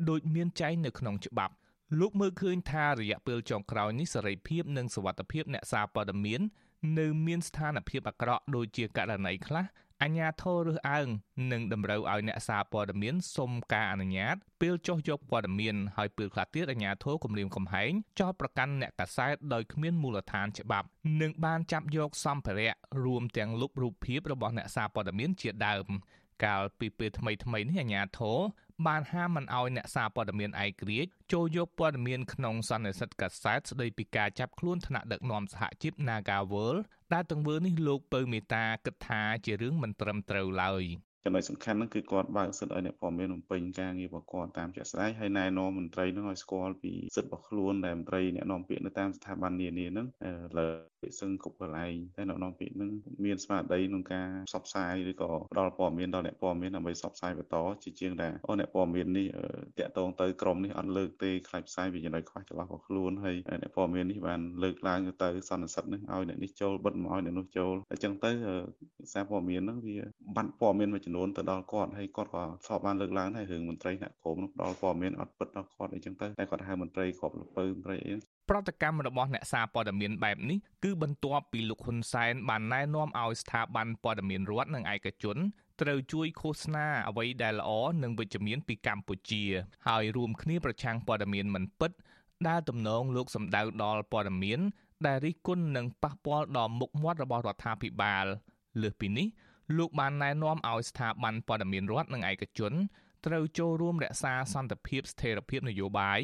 K: ដោយមានចែងនៅក្នុងច្បាប់លោកមើលឃើញថារយៈពេលចុងក្រោយនេះសេរីភាពនិងសុវត្ថិភាពអ្នកសារព័ត៌មាននៅមានស្ថានភាពអាក្រក់ដូចជាករណីខ្លះ អញ្ញាធររើសអើងនិងតម្រូវឲ្យអ្នកសារព័ត៌មានសុំការអនុញ្ញាតពេលចុះយកព័ត៌មានហើយពេលខ្លះទៀតអញ្ញាធរគម្រាមកំហែងចោទប្រកាន់អ្នកកាសែតដោយគ្មានមូលដ្ឋានច្បាប់និងបានចាប់យកសម្ភារៈរួមទាំងលុបរូបភាពរបស់អ្នកសារព័ត៌មានជាដើមកាលពីពេលថ្មីថ្មីនេះអាញាធរ បានហាមមិនឲ្យអ្នកសារព័ត៌មានឯករាជ្យចូលយកព័ត៌មានក្នុងសន្និសីទកាសែតស្ដីពីការចាប់ខ្លួនថ្នាក់ដឹកនាំសហជីព Nagawal ដែលទង្វើនេះលោកពៅមេតាគិតថាជារឿងមិនត្រឹមត្រូវឡើយ
L: ចំណុចសំខាន់ហ្នឹងគឺគាត់បើកសិទ្ធិឲ្យអ្នកព័ត៌មានបំពេញការងាររបស់គាត់តាមជាក់ស្ដែងហើយណែនាំមន្ត្រីហ្នឹងឲ្យស្គាល់ពីសិទ្ធិរបស់ខ្លួនដែលមន្ត្រីអ្នកនាំពាក្យនៅតាមស្ថាប័ននានាហ្នឹងលើ ពិសឹងគ្រប់កន្លែងតែអ្នកនាំពាក្យហ្នឹងមានស្មារតីក្នុងការផ្សព្វផ្សាយឬក៏ផ្ដល់ព័ត៌មានដល់អ្នកព័ត៌មានដើម្បីផ្សព្វផ្សាយបន្តជាជាងថាអូអ្នកព័ត៌មាននេះតាក់ទងទៅក្រុមនេះអត់លើកទេខ្លាចផ្សាយពីចំណុចខ្វះចន្លោះរបស់ខ្លួនហើយអ្នកព័ត៌មាននេះបានលើកឡើងទៅសន្និសិទនេះឲ្យអ្នកនេះចូលបិទមកឲ្យអ្នកនោះចូលអញ្ចឹងទៅសារព័ត៌មានហ្នឹងវាបាត់ព័ត៌មានមួយចំនួនទៅដល់គាត់ហើយគាត់ក៏ធ្លាប់បានលើកឡើងដែររឿងមន្ត្រីអ្នកក្រមនោះផ្ដល់ព័ត៌មានអត់ពិតដល់គាត់អីចឹងទៅតែគាត់ហៅមន្ត្រីគ្រាប់លពៅមន្ត្រីអី
K: ប្រតិកម្មរបស់អ្នកសារព័ត៌មានបែបនេះគឺបន្ទាប់ពីលោកហ៊ុនសែនបានណែនាំឲ្យស្ថាប័នព័ត៌មានរដ្ឋនិងឯកជនត្រូវជួយឃោសនាអ្វីដែលល្អនិងវិជ្ជមានពីកម្ពុជា ហើយរួមគ្នាប្រឆាំងព័ត៌មានមិនពិត ដែលទំនងលោកសម្ដៅដល់ព័ត៌មាន ដែលរិះគន់និងប៉ះពាល់ដល់មុខមាត់របស់រដ្ឋាភិបាលលើសពីនេះលោកបានណែនាំឲ្យស្ថាប័នព័ត៌មានរដ្ឋនិងឯកជនត្រូវចូលរួមរក្សាសន្តិភាពស្ថិរភាពនយោបាយ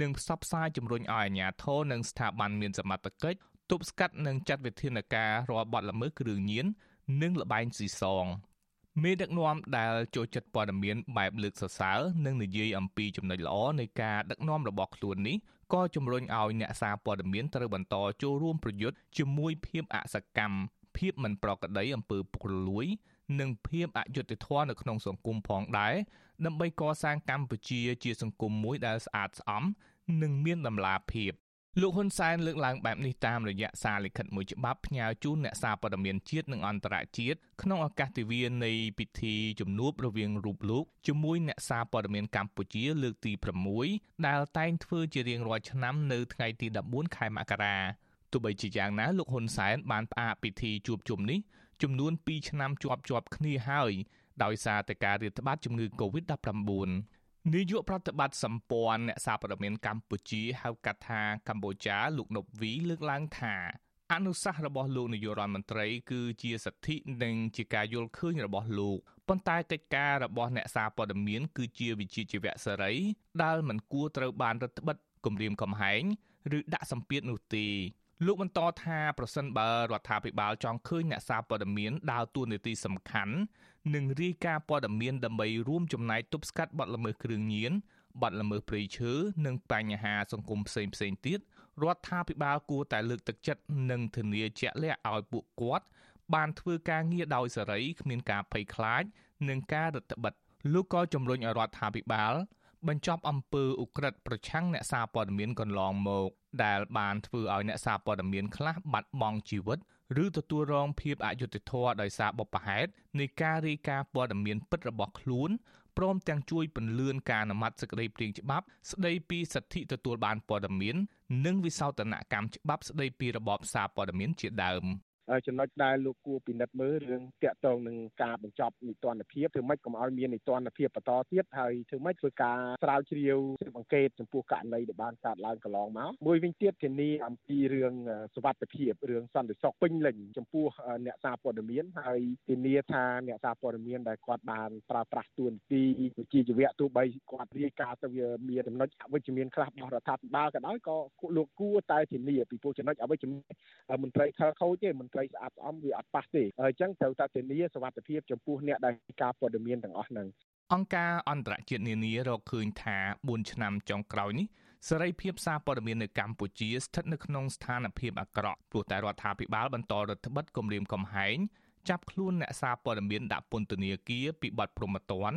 K: និងផ្សព្វផ្សាយជំរុញឲ្យអាជ្ញាធរនិងស្ថាប័នមានសមត្ថកិច្ចទប់ស្កាត់និងចាត់វិធានការរាល់បទល្មើសគ្រឿងញៀននិងលបែងស៊ីសងមេដឹកនាំដែលចូលចិត្តព័ត៌មានបែបលើកសរសើរនិងនិយាយអំពីចំណុចល្អនៃការដឹកនាំរបស់ខ្លួននេះក៏ជំរុញឲ្យអ្នកសារព័ត៌មានត្រូវបន្តចូលរួមប្រយុទ្ធជាមួយភាពអសកម្មភាពមិនប្រក្រតីអំពើពុករលួយ និងភាពអយុត្តិធម៌នៅក្នុងសង្គមផងដែរដើម្បីកសាងកម្ពុជាជាសង្គមមួយដែលស្អាតស្អំនិងមានតម្លាភាពលោកហ៊ុនសែនលើកឡើងបែបនេះតាមរយៈសារលិខិតមួយច្បាប់ផ្ញើជូនអ្នកសារព័ត៌មានជាតិនិងអន្តរជាតិក្នុងឱកាសទិវានៃពិធីជំនួបរវាងរូបលោកជាមួយអ្នកសារព័ត៌មានកម្ពុជាលើកទី6ដែលតែងធ្វើជារៀងរាល់ឆ្នាំនៅថ្ងៃទី14ខែមករាទោះបីជាយ៉ាងណាលោកហ៊ុនសែនបានផ្អាកពិធីជួបជុំនេះ ចំនួន2ឆ្នាំជាប់ជាប់គ្នាហើយដោយសារតែការរាតត្បាតជំងឺ Covid-19 នាយកប្រតិបត្តិសម្ព័ន្ធអ្នកសារព័ត៌មានកម្ពុជាហៅកាត់ថាកម្ពុជាលោកណប់វីលើកឡើងថាអនុសាសន៍របស់លោកនាយករដ្ឋមន្ត្រីគឺជាសិទ្ធិនិងជាការយល់ឃើញរបស់លោកប៉ុន្តែកិច្ចការរបស់អ្នកសារព័ត៌មានគឺជាវិជ្ជាជីវៈសេរីដែលមិនគួរត្រូវបានរដ្ឋបិទគម្រាមកំហែងឬដាក់សម្ពាធនោះទេ លោកបន្តថាប្រសិនបើរដ្ឋាភិបាលចង់ឃើញអ្នកសារព័ត៌មានដើរតួនាទីសំខាន់និងរាយការណ៍ព័ត៌មានដើម្បីរួមចំណែកទប់ស្កាត់បទល្មើសគ្រឿងញៀនបទល្មើសព្រៃឈើនិងបញ្ហាសង្គមផ្សេងផ្សេងទៀតរដ្ឋាភិបាលគួរតែលើកទឹកចិត្តនិងធានាជាក់លាក់ឲ្យពួកគាត់បានធ្វើការងារដោយសេរីគ្មានការភ័យខ្លាចនិងការរឹតបន្តឹងលោកក៏ជំរុញឲ្យរដ្ឋាភិបាល បញ្ចប់អំពើឧក្រិដ្ឋប្រឆាំងអ្នកសារព័ត៌មានកន្លងមក ដែលបានធ្វើឲ្យអ្នកសារព័ត៌មានខ្លះបាត់បង់ជីវិតឬទទួលរងភាពអយុត្តិធម៌ដោយសារបុព្វហេតុនៃការរាយការណ៍ព័ត៌មានពិតរបស់ខ្លួនព្រមទាំងជួយពន្លឿនការអនុម័តសេចក្តីព្រាងច្បាប់ស្តីពីសិទ្ធិទទួលបានព័ត៌មាន និងវិសោធនកម្មច្បាប់ស្តីពីរបបសារព័ត៌មានជាដើម។
M: ចំណុចដែលលោកគួរពិនិត្យមើលរឿងតាក់ទងនឹងការបញ្ចប់នីតិរដ្ឋភាពធ្វើម៉េចកុំឲ្យមាននីតិរដ្ឋភាពបន្តទៀតហើយធ្វើម៉េចធ្វើការស្រាវជ្រាវស៊ើបអង្កេតចំពោះករណីដែលបានកើតឡើងកន្លងមកមួយវិញទៀតធានាអំពីរឿងសុវត្ថិភាពរឿងសន្តិសុខពេញលេញចំពោះអ្នកសារព័ត៌មានហើយធានាថាអ្នកសារព័ត៌មានដែលគាត់បានប្រើប្រាស់ទួនាទីវិជ្ជាជីវៈទោះបីគាត់រាយការណ៍ទៅវាមានចំណុចអវិជ្ជមានខ្លះរបស់រដ្ឋាភិបាលក៏ដោយក៏លោកគួរតែធានាពីព្រោះចំណុចអវិជ្ជមានមន្ត្រីខលខូចទេមន្ត្រីត្រីស្អាតស្អំវាអត់ប៉ះទេអញ្ចឹងត្រូវតែធានាសុវត្ថិភាពចំពោះអ្នកដែលការព័ត៌មានទាំងអស់ហ្នឹង
K: អង្គការអន្តរជាតិនានារកឃើញថា4ឆ្នាំចុងក្រោយនេះសេរីភាពសារព័ត៌មាននៅកម្ពុជាស្ថិតនៅក្នុងស្ថានភាពអាក្រក់ព្រោះតែរដ្ឋាភិបាលបន្តរដ្ឋបិទគម្រាមកំហែងចាប់ខ្លួនអ្នកសារព័ត៌មានដាក់ពន្ធនាគារពីបទប្រមទ័ន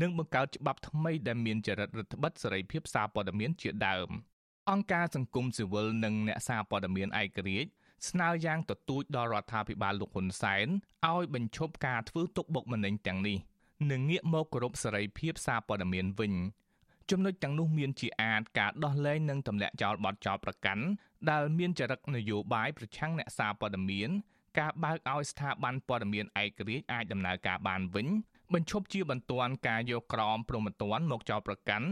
K: និងបង្កើតច្បាប់ថ្មីដែលមានចរិតរដ្ឋបិទសេរីភាពសារព័ត៌មានជាដើមអង្គការសង្គមស៊ីវិលនិងអ្នកសារព័ត៌មានឯករាជ្យ ស្នើយ៉ាងទទូចដល់រដ្ឋាភិបាលលោកហ៊ុនសែនឲ្យបញ្ឈប់ការធ្វើទុកបុកម្នេញទាំងនេះនិងងាកមកគោរពសេរីភាពសារព័ត៌មានវិញចំណុចទាំងនោះមានជាអាចការដោះលែងនិងទម្លាក់ចោលបទចោលប្រកាន់ដែលមានចរិតនយោបាយប្រឆាំងអ្នកសារព័ត៌មានការបើកឲ្យស្ថាប័នព័ត៌មានឯករាជ្យអាចដំណើរការបានវិញបញ្ឈប់ជាបន្ទាន់ការយកក្រមព្រហ្មទណ្ឌមកចោលប្រកាន់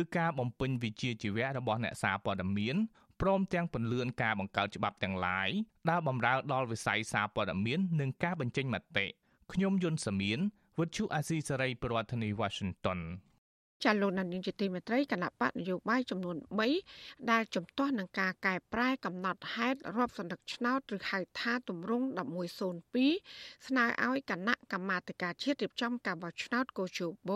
K: ឬការបំពេញវិជាជីវៈរបស់អ្នកសារព័ត៌មាន ព្រមទាំងពន្លឿនការបង្កើតច្បាប់ទាំងឡាយដែលបំរើដល់វិស័យសារព័ត៌មាននិងការបញ្ចេញមតិខ្ញុំយុនសាមៀនវិទ្យុអាស៊ីសេរីប្រធានាធិបតី Washington
D: ចាលោកណានីជាទីមេត្រីគណៈបកនយោបាយចំនួន3ដែលជំទាស់នឹងការកែប្រែកំណត់ហេតុរាប់សន្លឹកឆ្នោតឬហៅថាទម្រង់1102ស្នើឲ្យគណៈកម្មាធិការជាតិរៀបចំការបោះឆ្នោតកោជប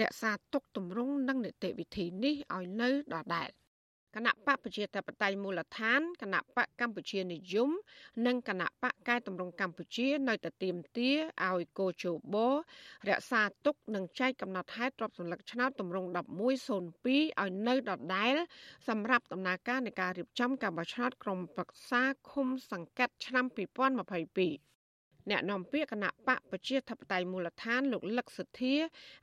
D: រក្សាទុកទម្រង់និងនីតិវិធីនេះឲ្យនៅដដែល។ គណៈបកប្រជាធិបតេយ្យមូលដ្ឋានគណៈបកកម្ពុជានិយម និងគណៈបកកែតម្រង់កម្ពុជា នៅតែទាមទារឲ្យកោជបរក្សាទុកនិងចែកកំណត់ហេតុទ្រព្យសម្លឹកឆ្នោតតម្រង់1102ឲ្យនៅដដែលសម្រាប់ដំណើរការនៃការរៀបចំការបោះឆ្នោតក្រុមប្រឹក្សាឃុំសង្កាត់ឆ្នាំ2022 អ្នកនាំពាក្យគណៈបកប្រជាធិបតេយ្យមូលដ្ឋានលោកលឹកសុធា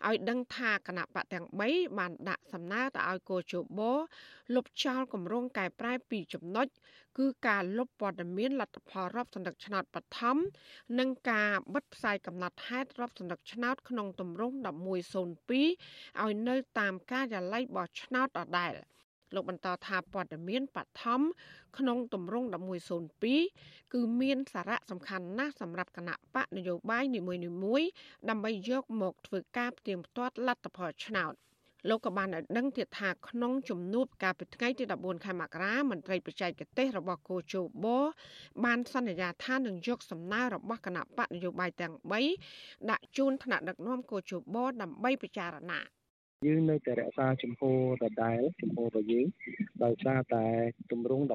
D: ឲ្យដឹងថាគណៈបកទាំង3បានដាក់សំណើទៅឲ្យកោជបលុបចោលគម្រោងកែប្រែពីរចំណុចគឺការលុបព័ត៌មានលទ្ធផលរាប់សន្លឹកឆ្នោតបឋមនិងការបិទផ្សាយកំណត់ហេតុរាប់សន្លឹកឆ្នោតក្នុងទម្រង់1102ឲ្យនៅតាមការិយាល័យបោះឆ្នោតដដែល។ លោកបន្តថាព័ត៌មានបឋមក្នុងទម្រង់1102គឺមានសារៈសំខាន់ណាស់សម្រាប់គណៈបកនយោបាយនីមួយៗដើម្បីយកមកធ្វើការផ្ទៀងផ្ទាត់លទ្ធផលឆ្នោតលោកក៏បានឲ្យដឹងទៀតថាក្នុងជំនួបកាលពីថ្ងៃទី14ខែមករាមន្ត្រីបច្ចេកទេសរបស់គូជបបានសន្យាថានឹងយកសំណើរបស់គណៈបកនយោបាយទាំង3ដាក់ជូនថ្នាក់ដឹកនាំគូជបដើម្បីពិចារណា
M: យើងនៅតែរក្សាជំហរដដែលជំហររបស់យើងដោយសារតែទម្រង់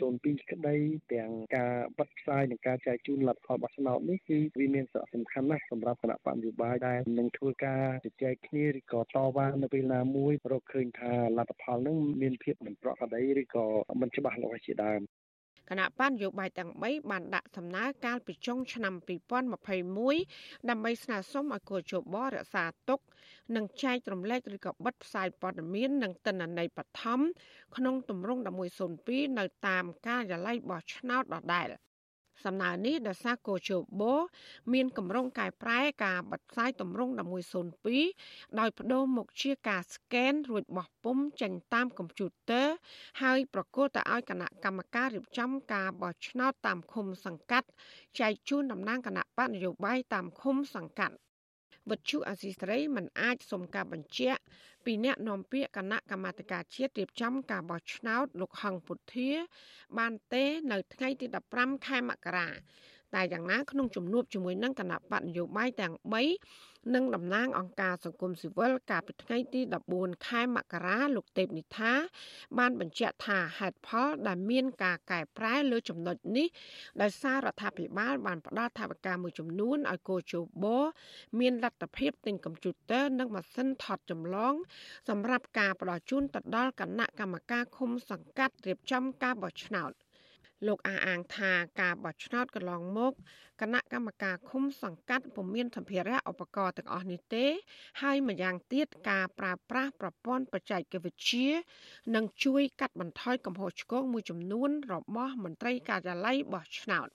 M: 1102ក្តីទាំងការបិទផ្សាយនិងការចែកជូនលទ្ធផលបោះឆ្នោតនេះគឺវាមានសារៈសំខាន់ណាស់សម្រាប់គណៈបកនយោបាយដែលនឹងធ្វើការជជែកគ្នាឬក៏តវ៉ានៅពេលណាមួយរកឃើញថាលទ្ធផលនឹងមានភាពមិនប្រក្រតីឬក៏មិនច្បាស់លាស់ជាដើម
D: គណៈបញ្ញយោបាយទាំង3បានដាក់សំណើកាលពីចុងឆ្នាំ2021ដើម្បីស្នើសុំឲ្យកោជបរក្សាទុក និងចែករំលែកឬក៏បិទផ្សាយព័ត៌មាននិងទិន្នន័យបឋមក្នុងទម្រង់1102នៅតាមការិយាល័យបោះឆ្នោតដដែល។ សំណើនេះដោយសារកោជបមានកម្រងកែប្រែការបិទផ្សាយទម្រង់1102ដោយបដូរមកជាការស្កេនរួចបោះពុម្ពចេញតាមកុំព្យូទ័រហើយប្រគល់ទៅឲ្យគណៈកម្មការរៀបចំការបោះឆ្នោតតាមឃុំសង្កាត់ចែកជូនតំណាងគណៈបកនយោបាយតាមឃុំសង្កាត់ វិទ្យុអសីស្រីមិនអាចសុំការបញ្ជាក់ពីអ្នកនាំពាក្យគណៈកម្មាធិការជាតិរៀបចំការបោះឆ្នោតលោកហងពុធា បានទេនៅថ្ងៃទី15ខែមករាតែយ៉ាងណាក្នុងជំនួបជាមួយនឹងគណៈបកនយោបាយទាំង3 និងតំណាងអង្គការសង្គមស៊ីវិលកាលពីថ្ងៃទី14ខែមករាលោកទេពនិថា បានបញ្ជាក់ថាហេតុផលដែលមានការកែប្រែលើចំណុចនេះដោយសាររដ្ឋាភិបាលបានផ្ដល់ថវិកាមួយចំនួនឲ្យកោជបមានលទ្ធភាពទិញកុំព្យូទ័រនិងម៉ាស៊ីនថតចម្លង សម្រាប់ការផ្ដល់ជូនទៅដល់គណៈកម្មការឃុំសង្កាត់រៀបចំការបោះឆ្នោត។ លោកអះអាងថាការបោះឆ្នោតកន្លងមកគណៈកម្មការឃុំសង្កាត់ពុំមានសម្ភារៈឧបករណ៍ទាំងអស់នេះទេ ហើយម្យ៉ាងទៀតការប្រើប្រាស់ប្រព័ន្ធបច្ចេកវិទ្យានឹងជួយកាត់បន្ថយកំហុសឆ្គងមួយចំនួន របស់មន្ត្រីការិយាល័យបោះឆ្នោត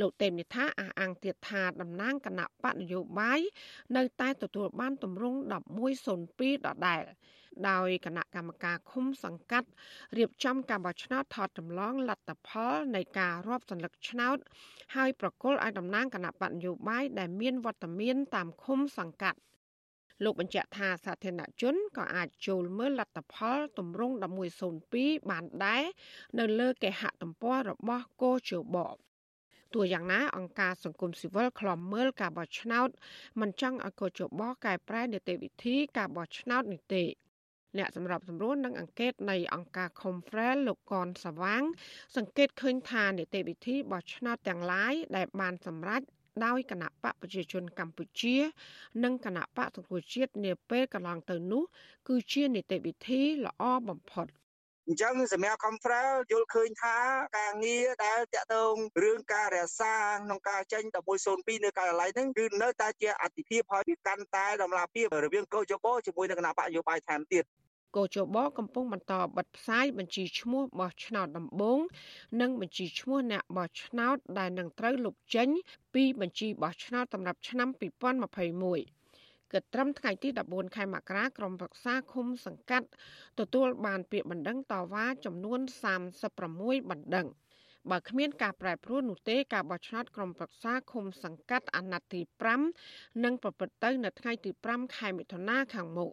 D: លោកទេមនិថាអះអាងទៀតថាតំណាងគណៈបកនយោបាយនៅតែទទួលបានទម្រង់1102ដដែល ដោយគណៈកម្មការឃុំសង្កាត់រៀបចំការបោះឆ្នោតថតចម្លងលទ្ធផលនៃការរាប់សន្លឹកឆ្នោតហើយប្រគល់ឲ្យតំណាងគណៈបកនយោបាយដែលមានវត្តមានតាមឃុំសង្កាត់លោកបញ្ជាក់ថាសាធារណជនក៏អាចចូលមើលលទ្ធផលទម្រង់1102បានដែរនៅលើគេហទំព័ររបស់គោជបទោះយ៉ាងណាអង្គការសង្គមស៊ីវិលខ្លំមើលការបោះឆ្នោតមិនចង់ឲ្យកោជបកែប្រែនីតិវិធីការបោះឆ្នោតនេះទេ អ្នកសម្របសម្រួលនឹងអង្កេតនៃអង្គការ Confrel លោកកនសវាង សង្កេតឃើញថានីតិវិធីបោះឆ្នោតទាំងឡាយដែលបានសម្រេចដោយគណៈបកប្រជាជនកម្ពុជា និងគណៈបកសង្គ្រោះជាតិនាពេលកន្លងទៅនោះ គឺជានីតិវិធីល្អបំផុត
N: អញ្ចឹងសម្រាប់ conference យល់ឃើញថាការងារដែលតាក់ទងរឿងការរក្សាក្នុងការចេញ1102នៅការិយាល័យហ្នឹងគឺនៅតែជាអតិភិបហើយវាកាន់តែតម្លាភាពរវាងកោជបជាមួយនឹងគណៈបកយោបាយថែមទៀត
D: កោជបកំពុងបន្តបិទផ្សាយបញ្ជីឈ្មោះបោះឆ្នោតដំបូងនិងបញ្ជីឈ្មោះអ្នកបោះឆ្នោតដែលនឹងត្រូវលុបចេញ ពីបញ្ជីបោះឆ្នោតសម្រាប់ឆ្នាំ2021គិតត្រឹមថ្ងៃទី14ខែមករាក្រុមប្រឹក្សាឃុំសង្កាត់ទទួលបានពាក្យបណ្ដឹងតវ៉ាចំនួន36បណ្ដឹងបើគ្មានការប្រែប្រួលនោះទេការបោះឆ្នោតក្រុមប្រឹក្សាឃុំសង្កាត់អាណត្តិទី5នឹងប្រព្រឹត្តទៅនៅថ្ងៃទី5ខែមិថុនាខាងមុខ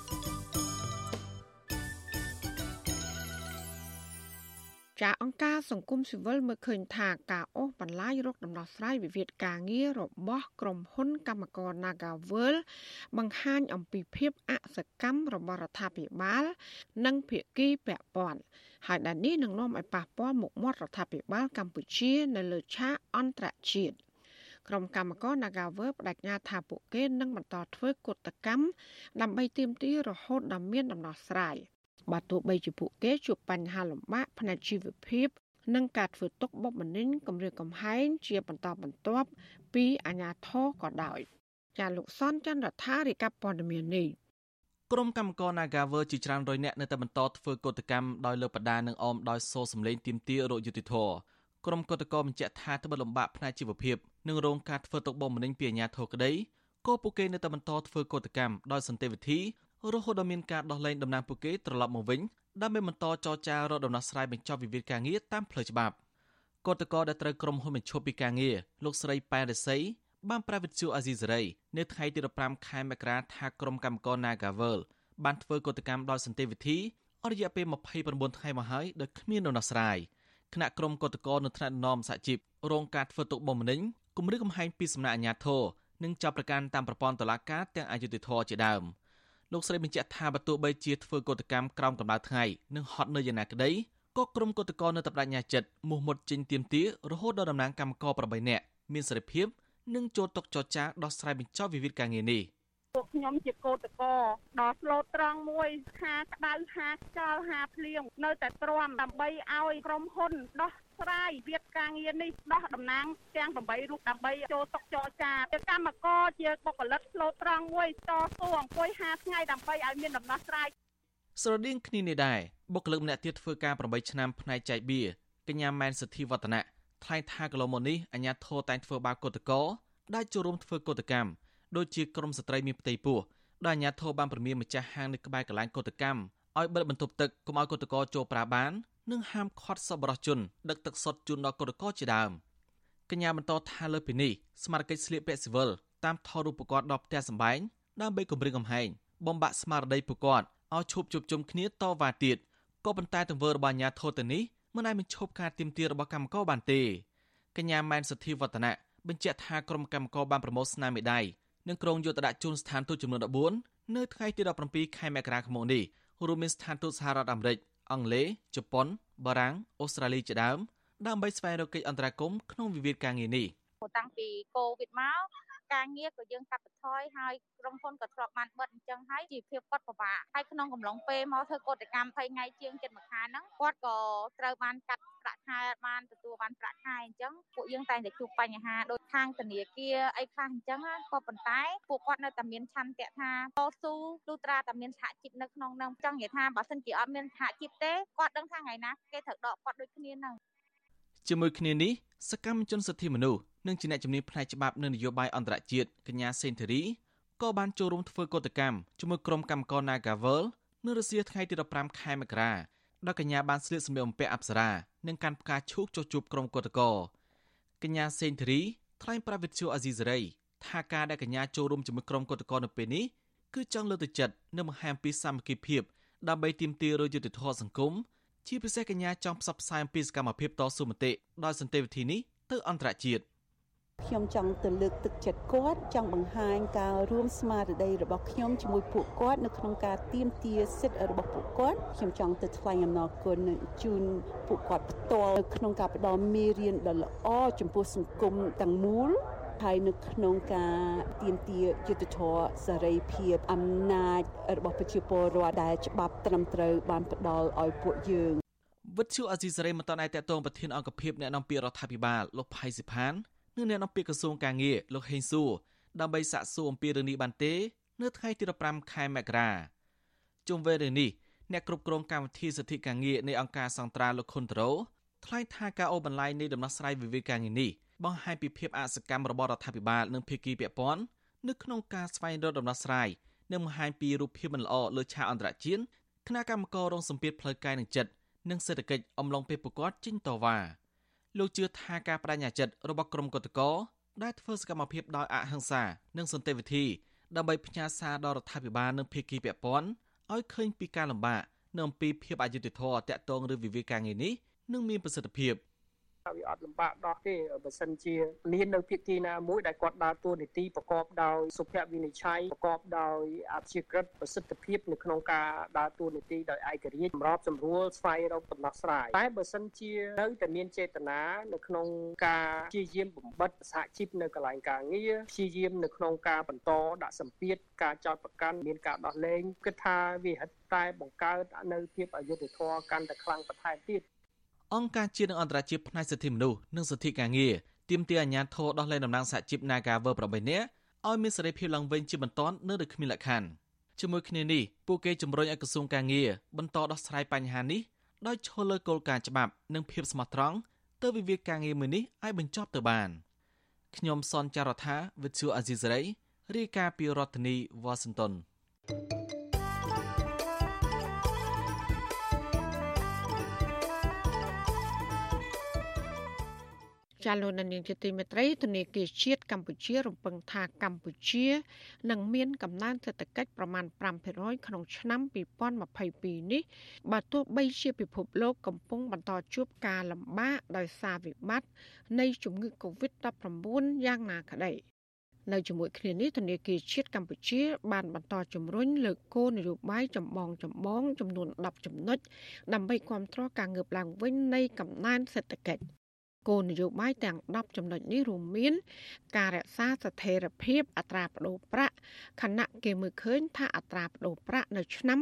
D: ចាអង្គការសង្គមស៊ីវិលមើលឃើញថាការអូសបន្លាយរកដំណោះស្រាយវិវាទការងាររបស់ក្រុមហ៊ុនកម្មករ Nagavel បង្ហាញអំពីភាពអសកម្មរបស់រដ្ឋាភិបាល និងភាគីពាក់ព័ន្ធហើយដែលនេះនឹងនាំឲ្យប៉ះពាល់មុខមាត់រដ្ឋាភិបាលកម្ពុជានៅលើឆាកអន្តរជាតិក្រុមកម្មករ Nagavel បដិញ្ញាថាពួកគេនឹងបន្តធ្វើកុតកម្មដើម្បីទាមទាររហូតដល់មានដំណោះស្រាយ បើទោះបីជាពួកគេជួបបញ្ហាលំបាកផ្នែកជីវភាពនិងការធ្វើទុកបុកម្នេញគម្រាមកំហែងជាបន្តបន្ទាប់ពីអាជ្ញាធរក៏ដោយចាលោកសនចន្ទរដ្ឋារិកព័ត៌មាននេះ
O: ក្រុមកម្មករ Nagawer ជាច្រើនរយនាក់នៅតែបន្តធ្វើកោតកម្មដោយលើបដានិងអមដោយសូរសម្លេងទាមទាររកយុត្តិធម៌ក្រុមកោតក្របញ្ជាក់ថាត្បិតលំបាកផ្នែកជីវភាពនិងរងការធ្វើទុកបុកម្នេញពីអាជ្ញាធរក្តីក៏ពួកគេនៅតែបន្តធ្វើកោតកម្មដោយសន្តិវិធី រហូតដល់មានការដោះលែងតំណាងពួកគេត្រឡប់មកវិញដើម្បីបន្តចរចារកដំណោះស្រាយបញ្ចប់វិវាទការងារតាមផ្លូវច្បាប់គឧតកោដែលត្រូវក្រុមហ៊ុនបញ្ឈប់ពីការងារលោកស្រីប៉ែនរិស័យបានប្រាវិទ្យាអាស៊ីសេរីនៅថ្ងៃទី15ខែមករាថាក្រុមកម្មករ Nagavel បានធ្វើកតកម្មដោយសន្តិវិធីអស់រយៈពេល29ថ្ងៃមកហើយដោយគ្មានដំណោះស្រាយគណៈក្រុមកតកោនៅថ្នាក់នំសហជីពរងការធ្វើទុកបុកម្នេញគម្រាមកំហែងពីសំណាក់អាជ្ញាធរនិងចាប់ប្រកាន់តាមប្រព័ន្ធតុលាការទាំងអយុធធរជាដើម។ លោកស្រីបញ្ជាក់ថាបើទោះបីជាធ្វើកតកម្មក្រោមកម្ដៅថ្ងៃនិងហត់នៅយ៉ាងណាក្តីក៏ក្រុមកតកនៅតែបដិញ្ញាចិត្តមោះមុតចេញទៀមទារហូតដល់តំណាងកម្មករ8នាក់មានសេរីភាពនិងចូលតុចរចាដោះស្រាយបញ្ចប់វិវាទការងារនេះ
P: ពួកខ្ញុំជាកោតកដល់ស្លូតត្រង់មួយហាក្តៅហាខ្យល់ហាភ្លៀងនៅតែទ្រាំដើម្បីឲ្យក្រុមហ៊ុនដោះ ស្រាយវិវាទការងារនេះដោះតំណាងទាំង8រូបដើម្បីចូលតុចរចាជាកម្មករជាបុគ្គលិកស្លូតត្រង់មួយតស៊ូអង្គុយ5ថ្ងៃដើម្បីឲ្យមានដំណោះស្រាយ
O: ស្រដៀងគ្នានេះដែរបុគ្គលិកម្នាក់ទៀតធ្វើការ8ឆ្នាំផ្នែកចែកបៀកញ្ញាម៉ែនសុធីវឌ្ឍនៈថ្លែងថាកន្លងមកនេះអាញាធរតែងធ្វើបាបកុតកោដែលចូលរួមធ្វើកុតកម្មដូចជាក្រមស្ត្រីមានផ្ទៃពោះដែលអាញាធរបានព្រមានម្ចាស់ហាងនៅក្បែរកន្លែងកុតកម្មឲ្យបិទបន្ទប់ទឹកកុំឲ្យកុតកោចូលប្រើបាន និងហាមឃាត់សប្បុរសជនដឹកទឹកសុទ្ធជូនដល់កុតកោជាដើមកញ្ញាបន្តថាលើពីនេះស្មារតីស្លៀកពាក់ស៊ីវិលតាមថតរូបគាត់ដល់ផ្ទះសម្បែងដើម្បីគម្រាមកំហែងបំបាក់ស្មារតីពួកគាត់ឲ្យឈប់ជួបជុំគ្នាតវ៉ាទៀតក៏ប៉ុន្តែទង្វើរបស់អាញាធរទៅនេះមិនអាចបញ្ឈប់ការទាមទាររបស់កម្មករបានទេកញ្ញាម៉ែនសុធីវឌ្ឍនៈបញ្ជាក់ថាក្រុមកម្មករបានប្រមូលស្នាមមេដៃនិងក្រុងយកទៅដាក់ជូនស្ថានទូតចំនួន14នៅថ្ងៃទី17ខែមករាឆ្នាំនេះរួមមានស្ថានទូតសហរដ្ឋអាមេរិក អង់គ្លេសជប៉ុនបារាំងអូស្ត្រាលីជាដើមដើម្បីស្វែងរកកិច្ចអន្តរាគមន៍ក្នុងវិវាទការងារនេះ
Q: តាំងពីកូវីដមក ការងារក៏យើងកាត់បន្ថយហើយក្រុមហ៊ុនក៏ធ្លាប់បានបិទអញ្ចឹងហើយជីវភាពគាត់ពិបាកហើយក្នុងកំឡុងពេលមកធ្វើកោតកម្ម20ថ្ងៃជាងចិត្តមួយខែហ្នឹងគាត់ក៏ត្រូវបានកាត់ប្រាក់ខែបានទទួលបានប្រាក់ខែអញ្ចឹងពួកយើងតែងតែជួបបញ្ហាដូចខាងធនាគារអីខ្លះអញ្ចឹងក៏ប៉ុន្តែពួកគាត់នៅតែមានឆន្ទៈថាតស៊ូលុត្រាតែមានសហជីពនៅក្នុងហ្នឹងចង់និយាយថាបើសិនជាអត់មានសហជីពទេគាត់ដឹងថាថ្ងៃណាគេត្រូវដកគាត់ដូចគ្នាហ្នឹង
O: ជាមួយគ្នានេះសកម្មជនសិទ្ធិមនុស្សនិងជាអ្នកជំនាញផ្នែកច្បាប់និងនយោបាយអន្តរជាតិកញ្ញាសេនធរីក៏បានចូលរួមធ្វើកតកម្មជាមួយក្រុមកម្មករ Nagavel នៅរុស្ស៊ីថ្ងៃទី15ខែមករាដោយកញ្ញាបានស្លៀកសម្លៀកបំពាក់អប្សរានិងកាន់ផ្កាឈូកចុះជួបក្រុមកតកកញ្ញាសេនធរីថ្លែងប្រាប់វិទ្យុអាស៊ីសេរីថាការដែលកញ្ញាចូលរួមជាមួយក្រុមកតកនៅពេលនេះគឺចង់លើកទឹកចិត្តនិងបង្ហាញពីសាមគ្គីភាពដើម្បីទាមទាររយុត្តិធម៌សង្គម ជាពិសេសកញ្ញាចង់ផ្សព្វផ្សាយអំពីសកម្មភាពតស៊ូមតិដោយសន្តិវិធីនេះទៅអន្តរជាតិ
R: ខ្ញុំចង់ទៅលើកទឹកចិត្តគាត់ចង់បង្ហាញការរួមស្មារតីរបស់ខ្ញុំជាមួយពួកគាត់នៅក្នុងការទាមទារសិទ្ធិរបស់ពួកគាត់ខ្ញុំចង់ទៅថ្លែងអំណរគុណជូនពួកគាត់ផ្ទាល់ក្នុងការផ្ដល់មេរៀនដ៏ល្អចំពោះសង្គមទាំងមូល ហើយនៅក្នុងការទៀមទាយុទ្ធធរសេរីភាពអំណាចរបស់ប្រជាពលរដ្ឋដែលច្បាប់ត្រឹមត្រូវបានផ្ដល់ឲ្យពួកយើង
O: វិទ្យុអាស៊ីសេរីមិនតន់ឯតតងប្រធានអង្គភិបអ្នកនាំពាក្យរដ្ឋាភិបាលលោកផៃសិផាននិងអ្នកនាំពាក្យក្រសួងកាងារលោកហេងសួរដើម្បីសាកសួរអំពីរឿងនេះបានទេ នៅថ្ងៃទី15ខែមករាជុំវិញរឿងនេះអ្នកគ្រប់គ្រងកម្មវិធីសិទ្ធិកាងារនៃអង្គការសង្ត្រាលោកខុនត្រោថ្លែងថាការអូបន្លាយនៃដំណោះស្រាយវិវាទការងារនេះ បង្ហាញពីភាពអសកម្មរបស់រដ្ឋាភិបាលនិងភាគីពាក់ព័ន្ធនៅក្នុងការស្វែងរកដំណោះស្រាយនិងបង្ហាញពីរូបភាពមិនល្អលើឆាកអន្តរជាតិគណៈកម្មការរងសម្ពាធផ្លូវកាយនិងចិត្តនិងសេដ្ឋកិច្ចអំឡុងពេលប្រកាសចេញតវ៉ាលោកជឿថាការបដិញ្ញាចិត្តរបស់ក្រមកតកដែលធ្វើសកម្មភាពដោយអហិង្សានិងសន្តិវិធីដើម្បីផ្ញើសារដល់រដ្ឋាភិបាលនិងភាគីពាក់ព័ន្ធឲ្យឃើញពីការលំបាកនិងអំពីភាពអយុត្តិធម៌តាក់ទងឬវិវាទការងារនេះនឹងមានប្រសិទ្ធភាព។
S: វាអត់លំបាកដោះទេបើសិនជាមាននៅភាគីណាមួយដែលគាត់ដើរតួនាទីប្រកបដោយសុភវិនិច្ឆ័យប្រកបដោយអព្យាក្រឹតប្រសិទ្ធភាពនៅក្នុងការដើរតួនាទីដោយឯករាជ្យសម្របសម្រួលស្វែងរកដំណោះស្រាយតែបើសិនជានៅតែមានចេតនានៅក្នុងការព្យាយាមបំបិតសហជីពនៅកន្លែងការងារព្យាយាមនៅក្នុងការបន្តដាក់សម្ពាធការចោទប្រកាន់មានការដោះលែងគិតថាវាហិតតែបង្កើតនៅភាពអយុត្តិធម៌កាន់តែខ្លាំងបន្ថែមទៀត
O: អង្គការជាតិនិងអន្តរជាតិផ្នែកសិទ្ធិមនុស្សនិងសិទ្ធិការងារទាមទារអាជ្ញាធរដោះលែងតំណាងសហជីព Nagaver 8នាក់ឲ្យមានសេរីភាពឡើងវិញជាបន្ទាន់នៅដោយគ្មានលក្ខខណ្ឌជាមួយគ្នានេះពួកគេជំរុញឲ្យក្រសួងការងារបន្តដោះស្រាយបញ្ហានេះដោយឈលលើគោលការណ៍ច្បាប់និងភាពស្មោះត្រង់ទៅវិវាទការងារមួយនេះឲ្យបញ្ចប់ទៅបានខ្ញុំសនចាររថាវិទ្យុអាស៊ីសេរីរាយការណ៍ពីរដ្ឋធានីវ៉ាស៊ីនតោន thank you
D: ចាលោកនាងជាទីមេត្រីធនាគារជាតិកម្ពុជារំពឹងថាកម្ពុជានឹងមានកំណើនសេដ្ឋកិច្ចប្រមាណ5%ក្នុងឆ្នាំ2022នេះបើទោះបីជាពិភពលោកកំពុងបន្តជួបការលំបាកដោយសារវិបត្តិនៃជំងឺ Covid-19 យ៉ាងណាក្តីនៅជាមួយគ្នានេះធនាគារជាតិកម្ពុជា បានបន្តជំរុញលើគោលនយោបាយចម្បងចម្បងចំនួន10ចំណុចដើម្បីគ្រប់គ្រងការងើបឡើងវិញនៃកំណើនសេដ្ឋកិច្ច គោលនយោបាយទាំង10ចំណុចនេះរួមមាន ការរក្សាស្ថិរភាពអត្រាប្តូរប្រាក់ខណៈគេមើលឃើញថាអត្រាប្តូរប្រាក់នៅឆ្នាំ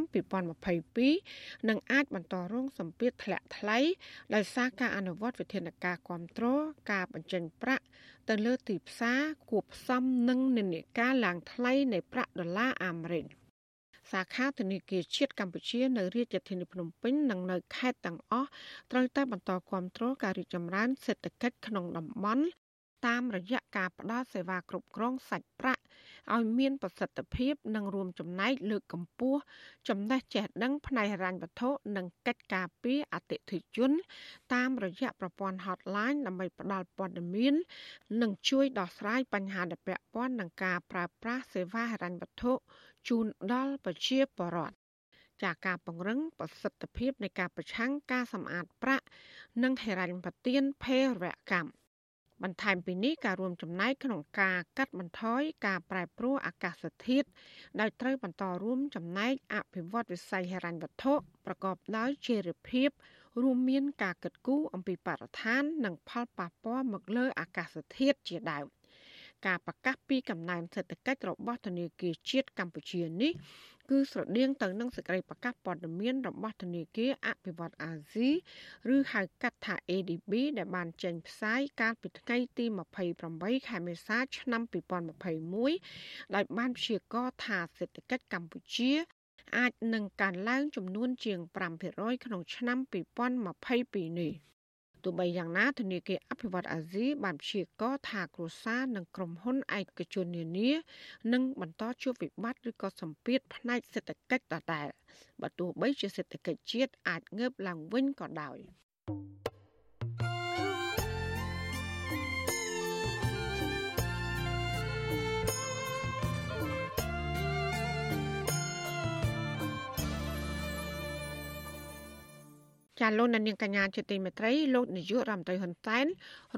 D: 2022នឹងអាចបន្តរងសម្ពាធធ្លាក់ថ្លៃដោយសារការអនុវត្តវិធានការគ្រប់គ្រងការបញ្ចេញប្រាក់ទៅលើទីផ្សារគួបផ្សំនឹងនិន្នាការឡើងថ្លៃនៃប្រាក់ដុល្លារអាមេរិក សាខាធនាគារជាតិកម្ពុជានៅរាជធានីភ្នំពេញនិងនៅខេត្តទាំងអស់ត្រូវតែបន្តគ្រប់គ្រងការរីកចម្រើនសេដ្ឋកិច្ចក្នុងតំបន់តាមរយៈការផ្តល់សេវាគ្រប់គ្រងសាច់ប្រាក់ឲ្យមានប្រសិទ្ធភាព និងរួមចំណែកលើកកម្ពស់ចំណេះចេះដឹងផ្នែកហិរញ្ញវត្ថុនិងកិច្ចការពារអតិថិជន តាមរយៈប្រព័ន្ធ hotline ដើម្បីផ្តល់ព័ត៌មាន និងជួយដោះស្រាយបញ្ហាដែលពាក់ព័ន្ធនឹងការប្រើប្រាស់សេវាហិរញ្ញវត្ថុ ជូនដល់ប្រជាពលរដ្ឋចាការពង្រឹងប្រសិទ្ធភាពនៃការប្រឆាំងការសម្អាតប្រាក់និងហិរញ្ញប្បទានភេរវកម្មបន្ថែមពីនេះការរួមចំណែកក្នុងការកាត់បន្ថយការប្រែប្រួលអាកាសធាតុដោយត្រូវបន្តរួមចំណែកអភិវឌ្ឍវិស័យហិរញ្ញវត្ថុប្រកបដោយចីរភាពរួមមានការកិត្តគូអំពីបរិស្ថាន និងផលប៉ះពាល់មកលើអាកាសធាតុជាដើម ការប្រកាសពីកំណើនសេដ្ឋកិច្ចរបស់ធនាគារជាតិកម្ពុជានេះគឺស្រដៀងទៅនឹងសេចក្តីប្រកាសព័ត៌មានរបស់ធនាគារអភិវឌ្ឍអាស៊ីឬហៅកាត់ថា ADB ដែលបានចេញផ្សាយកាលពីថ្ងៃទី28ខែមេសាឆ្នាំ2021ដោយបានព្យាករណ៍ថាសេដ្ឋកិច្ចកម្ពុជាអាចនឹងកើនឡើងចំនួនជាង5%ក្នុងឆ្នាំ2022នេះ។ ទោះបីយ៉ាងណាធនាគារអភិវឌ្ឍអាស៊ីបានព្យាករណ៍ថាគ្រួសារនិងក្រុមហ៊ុនឯកជននានានឹងបន្តជួបវិបត្តិឬក៏សម្ពាធផ្នែកសេដ្ឋកិច្ចដដែលបើទោះបីជាសេដ្ឋកិច្ចជាតិអាចងើបឡើងវិញក៏ដោយ។ ចាលោកនាងកញ្ញាជាទីមេត្រីលោកនាយករដ្ឋមន្ត្រីហ៊ុនសែន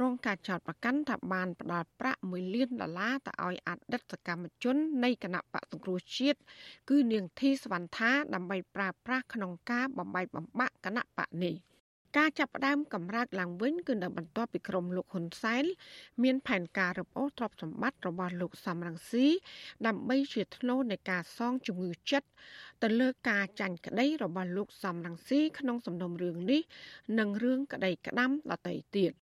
D: រងការចោទប្រកាន់ថាបានផ្ដាល់ប្រាក់1លានដុល្លារទៅឲ្យអតីតសកម្មជននៃគណៈបកសង្គ្រោះជាតិគឺនាងធីសវណ្ណថាដើម្បីប្រើប្រាស់ក្នុងការបំបីបំបាក់គណៈបកនេះ។ ការចាប់ផ្ដើមកម្រើកឡើងវិញគឺនៅបន្ទាប់ពីក្រុមលោកហ៊ុនសែនមានផែនការរឹបអូសទ្រព្យសម្បត្តិរបស់លោកសំរងស៊ីដើម្បីជាធ្នូនៃការសងជំងឺចិត្តទៅលើការចាញ់ក្តីរបស់លោកសំរងស៊ីក្នុងសំណុំរឿងនេះនិងរឿងក្តីក្តាំដទៃទៀត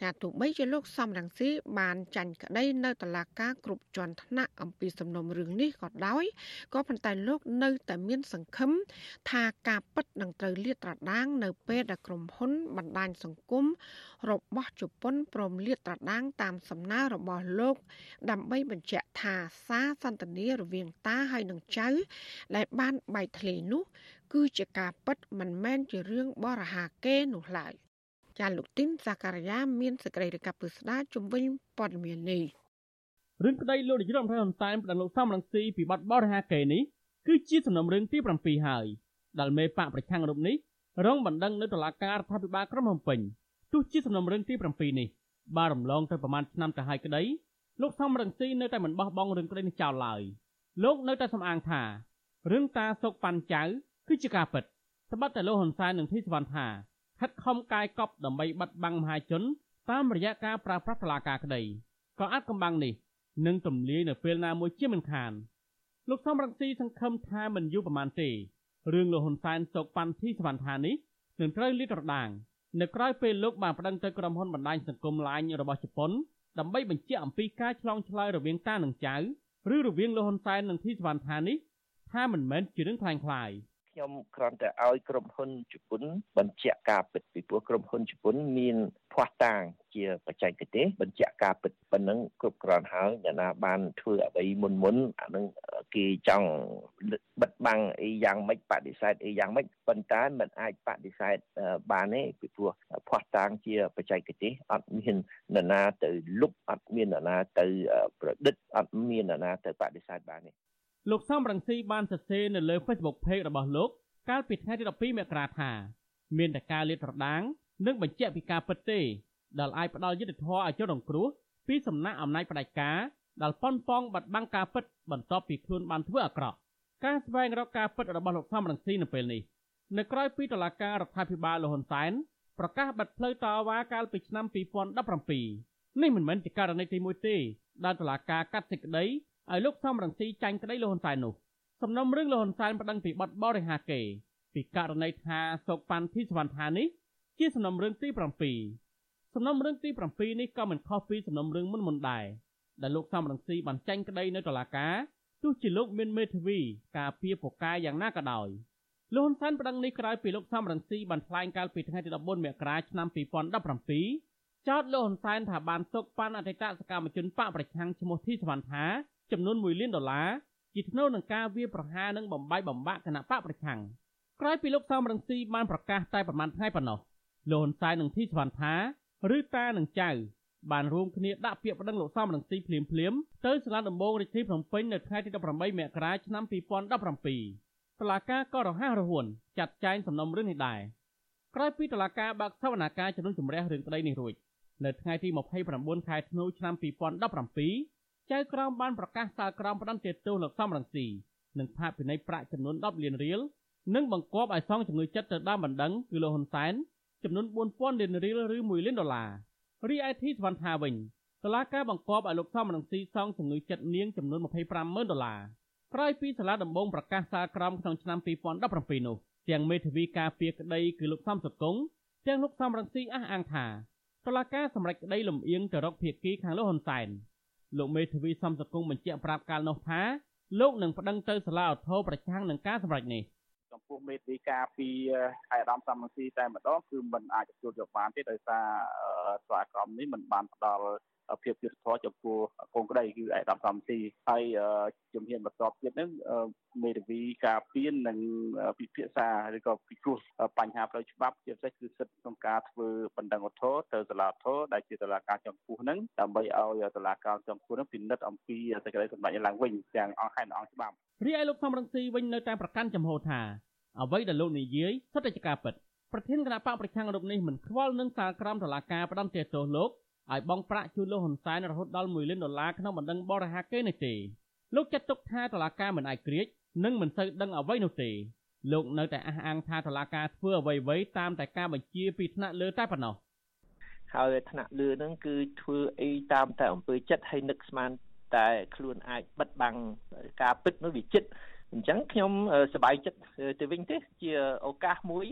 D: ថាទោះបីជាលោកសំរងស៊ីបានចាញ់ក្តីនៅតុលាការគ្រប់ជាន់ថ្នាក់អំពីសំណុំរឿងនេះក៏ដោយក៏ប៉ុន្តែលោកនៅតែមានសង្ឃឹមថាការពិតនឹងត្រូវលាតត្រដាង នៅពេលដែលក្រុមហ៊ុនបណ្ដាញសង្គមរបស់ជប៉ុនព្រមលាតត្រដាង តាមសំណើរបស់លោក ដើម្បីបញ្ជាក់ថាសារសន្ទនារវាងតាហើយនឹងចៅ ដែលបានបែកធ្លាយនោះ គឺជាការពិតមិនមែនជារឿងបរហាកេរនោះឡើយ ចាលោកទីនសាការីយ៉ាមានសេចក្តីរាយការណ៍ពិស្ដារជំវិញព័ត៌មាននេះ
T: រឿងក្តីលោកនាយរដ្ឋមន្ត្រីហ៊ុនសែនផ្ដន្លោកសំរងស៊ីពីបទបរិហាកេនេះគឺជាសំណុំរឿងទី7ហើយដែលមេបកប្រឆាំងរូបនេះរងបណ្ដឹងនៅតុលាការរដ្ឋាភិបាលក្រុងភ្នំពេញទោះជាសំណុំរឿងទី7នេះបានរំលងទៅប្រមាណឆ្នាំទៅហើយក្តីលោកសំរងស៊ីនៅតែមិនបោះបង់រឿងក្តីនេះចោលឡើយលោកនៅតែសំអាងថារឿងតាសុកប៉ាន់ចៅគឺជាការពិតត្បិតតែលោកហ៊ុនសែននិងធីសវណ្ណថា ខិតខំកាយកប់ដើម្បីបិទបាំងមហាជន តាមរយៈការប្រើប្រាស់តឡាការក្តីក៏អាចកំបាំងនេះនឹងទម្លាយនៅពេលណាមួយជាមិនខានលោកសំរងស៊ីសង្ឃឹមថាមិនយូរប៉ុន្មានទេរឿងលោកហ៊ុនសែនសោកប៉ាន់ធីសវណ្ណថានេះនឹងត្រូវលាតត្រដាងនៅក្រៅពេលលោកបានប្តឹងទៅក្រុមហ៊ុនបណ្ដាញសង្គម LINE របស់ជប៉ុនដើម្បីបញ្ជាក់អំពីការឆ្លងឆ្លើយរវាងតានិងចៅឬរវាងលោកហ៊ុនសែននិងធីសវណ្ណថានេះថាមិនមែនជារឿងខ្លាំងខ្លាយ។
U: ខ្ញុំគ្រាន់តែឲ្យក្រុមហ៊ុនជប៉ុនបញ្ជាក់ការពិតពីព្រោះក្រុមហ៊ុនជប៉ុនមានភ័ស្តុតាងជាបច្ចេកទេសបញ្ជាក់ការពិតប៉ុណ្ណឹងគ្រប់គ្រាន់ហើយអ្នកណាបានធ្វើអ្វីមុនមុនអានឹងគេចង់បិទបាំងអីយ៉ាងម៉េចបដិសេធអីយ៉ាងម៉េចប៉ុន្តែมันអាចបដិសេធបានទេពីព្រោះភ័ស្តុតាងជាបច្ចេកទេសអត់មាននរណាទៅលុបអត់មាននរណាទៅប្រឌិតអត់មាននរណាទៅបដិសេធបានទេ
T: លោកសំរងស៊ីបានសរសេរនៅលើ Facebook Page របស់លោកកាលពីថ្ងៃទី12មករាថាមានតែការលាតត្រដាងនិងបញ្ជាក់ពីការពិតទេដែលអាចផ្ដល់យុត្តិធម៌ឲ្យជនរងគ្រោះពីសំណាក់អំណាចផ្ដាច់ការដែលប៉ុនប៉ងបាត់បង់ការពិតបន្ទាប់ពីខ្លួនបានធ្វើអាក្រក់ការស្វែងរកការពិតរបស់លោកសំរងស៊ីនៅពេលនេះនៅក្រៅពីតុលាការរដ្ឋាភិបាលលហ៊ុនសែនប្រកាសបិទផ្លូវតវ៉ាកាលពីឆ្នាំ2017នេះមិនមែនជាករណីទី1ទេដែលតុលាការកាត់សេចក្តី ឲ្យលោកសំរងស៊ីចាញ់ក្តីលោកហ៊ុនសែននោះសំណុំរឿងលោកហ៊ុនសែនប្តឹងពីបទបរិហាកេពីករណីថាសោកប៉ាន់ធីសវណ្ណថានេះជាសំណុំរឿងទី7សំណុំរឿងទី7នេះក៏មិនខុសពីសំណុំរឿងមុនមុនដែរដែលលោកសំរងស៊ីបានចាញ់ក្តីនៅតុលាការទទោះជាលោកមានមេធាវីការពារពូកែយ៉ាងណាក៏ដោយលោកហ៊ុនសែនប្តឹងនេះក្រោយពីលោកសំរងស៊ីបានថ្លែងកាលពីថ្ងៃទី14មករាឆ្នាំ2017ចោទលោកហ៊ុនសែនថាបានទុកប៉ាន់អតីតសកម្មជនបកប្រឆាំងឈ្មោះធីសវណ្ណថា ចំនួន1លានដុល្លារជាថ្នូវនឹងការវាយប្រហារនិងបំបាយបំបាក់គណៈបកប្រឆាំងក្រោយពីលោកសំរងស៊ីបានប្រកាសតែប្រមាណថ្ងៃប៉ុណ្ណោះលោកហ៊ុនសែននិងធីសវណ្ណថាឬតានិងចៅបានរួមគ្នាដាក់ពាក្យប្តឹងលោកសំរងស៊ីភ្លាមភ្លាមទៅសាលាដំបងរាជធានីភ្នំពេញនៅថ្ងៃទី18មករាឆ្នាំ2017តឡាការក៏រហ័សរហួនចាត់ចែងសំណុំរឿងនេះដែរក្រោយពីតឡាការបើកសវនាការជំនុំជម្រះរឿងក្តីនេះរួចនៅថ្ងៃទី29ខែធ្នូឆ្នាំ2017 ចៅក្រមបានប្រកាសសាលក្រមផ្តន្ទាទោសលោកសំរងស៊ីនិងផាកពិន័យប្រាក់ចំនួន10លានរៀលនិងបង្គាប់ឲ្យសងជំងឺចិត្តទៅដើមបណ្ដឹងគឺលោកហ៊ុនសែនចំនួន4000លានរៀលឬ1លានដុល្លាររីឯធីសវណ្ណថាវិញតុលាការបង្គាប់ឲ្យលោកសំរងស៊ីសងជំងឺចិត្តនាងចំនួន250,000ដុល្លារក្រោយពីសាលាដំបងប្រកាសសាលក្រមក្នុងឆ្នាំ2017នោះទាំងមេធាវីការពារក្តីគឺលោកសំសកុងទាំងលោកសំរងស៊ីអះអាងថាតុលាការសម្រេចក្តីលំអៀងទៅរកភាគីខាងលោកហ៊ុនសែន លោកមេធាវីសំសកុងបញ្ជាក់ប្រាប់កាលនោះថាលោកនឹងប្តឹងទៅសាលាឧទ្ធរប្រឆាំងនឹងការសម្រេចនេះ
V: ចំពោះមេធាវីការពីខេត្តឧត្តមសំរងស៊ីតែម្ដងគឺมันអាចទទួលយកបានទេដោយសារស្វាគមន៍នេះมันបានផ្ដល់ ភាពយុត្តិធម៌ចំពោះកូនក្តីគឺឯកឧត្តមសំស៊ីហើយជំហានបន្តទៀតនឹងមេធាវីការពៀននិងពិភាក្សាឬក៏ពិគ្រោះបញ្ហាផ្លូវច្បាប់ជាពិសេសគឺសិទ្ធិក្នុងការធ្វើបណ្ដឹងឧទ្ធរទៅតុលាធរដែលជាតុលាការចំពោះនឹងដើម្បីឲ្យតុលាការចំពោះនឹងពិនិត្យអំពីសេចក្តីសម្រេចឡើងវិញទាំងអង្គហេតុអង្គច្បាប់
T: រីឯលោកសំរងស៊ីវិញនៅតែប្រកាន់ចំហថាអ្វីដែលលោកនិយាយសុទ្ធតែជាការពិតប្រធានគណៈបកប្រឆាំងរូបនេះមិនខ្វល់នឹងសាលក្រមតុលាការផ្ដន្ទាទោសលោក ឲ្យបង់ប្រាក់ជូនលោកហ៊ុនសែនរហូតដល់1លានដុល្លារក្នុងបណ្ដឹងបរិហាកេនេះទេលោកចាត់ទុកថាតុលាការមិនអាចក្រៀកនិងមិនសូវដឹងអ្វីនោះទេលោកនៅតែអះអាងថាតុលាការធ្វើអ្វីៗតាមតែការបញ្ជាពីថ្នាក់លើតែប៉ុណ្ណោះ
U: ហើយថ្នាក់លើហ្នឹងគឺធ្វើអីតាមតែអំពើចិត្តហើយនឹកស្មានតែខ្លួនអាចបិទបាំងការពិតនោះវាចិត្តអញ្ចឹងខ្ញុំសប្បាយចិត្តទៅវិញទេជាឱកាសមួយ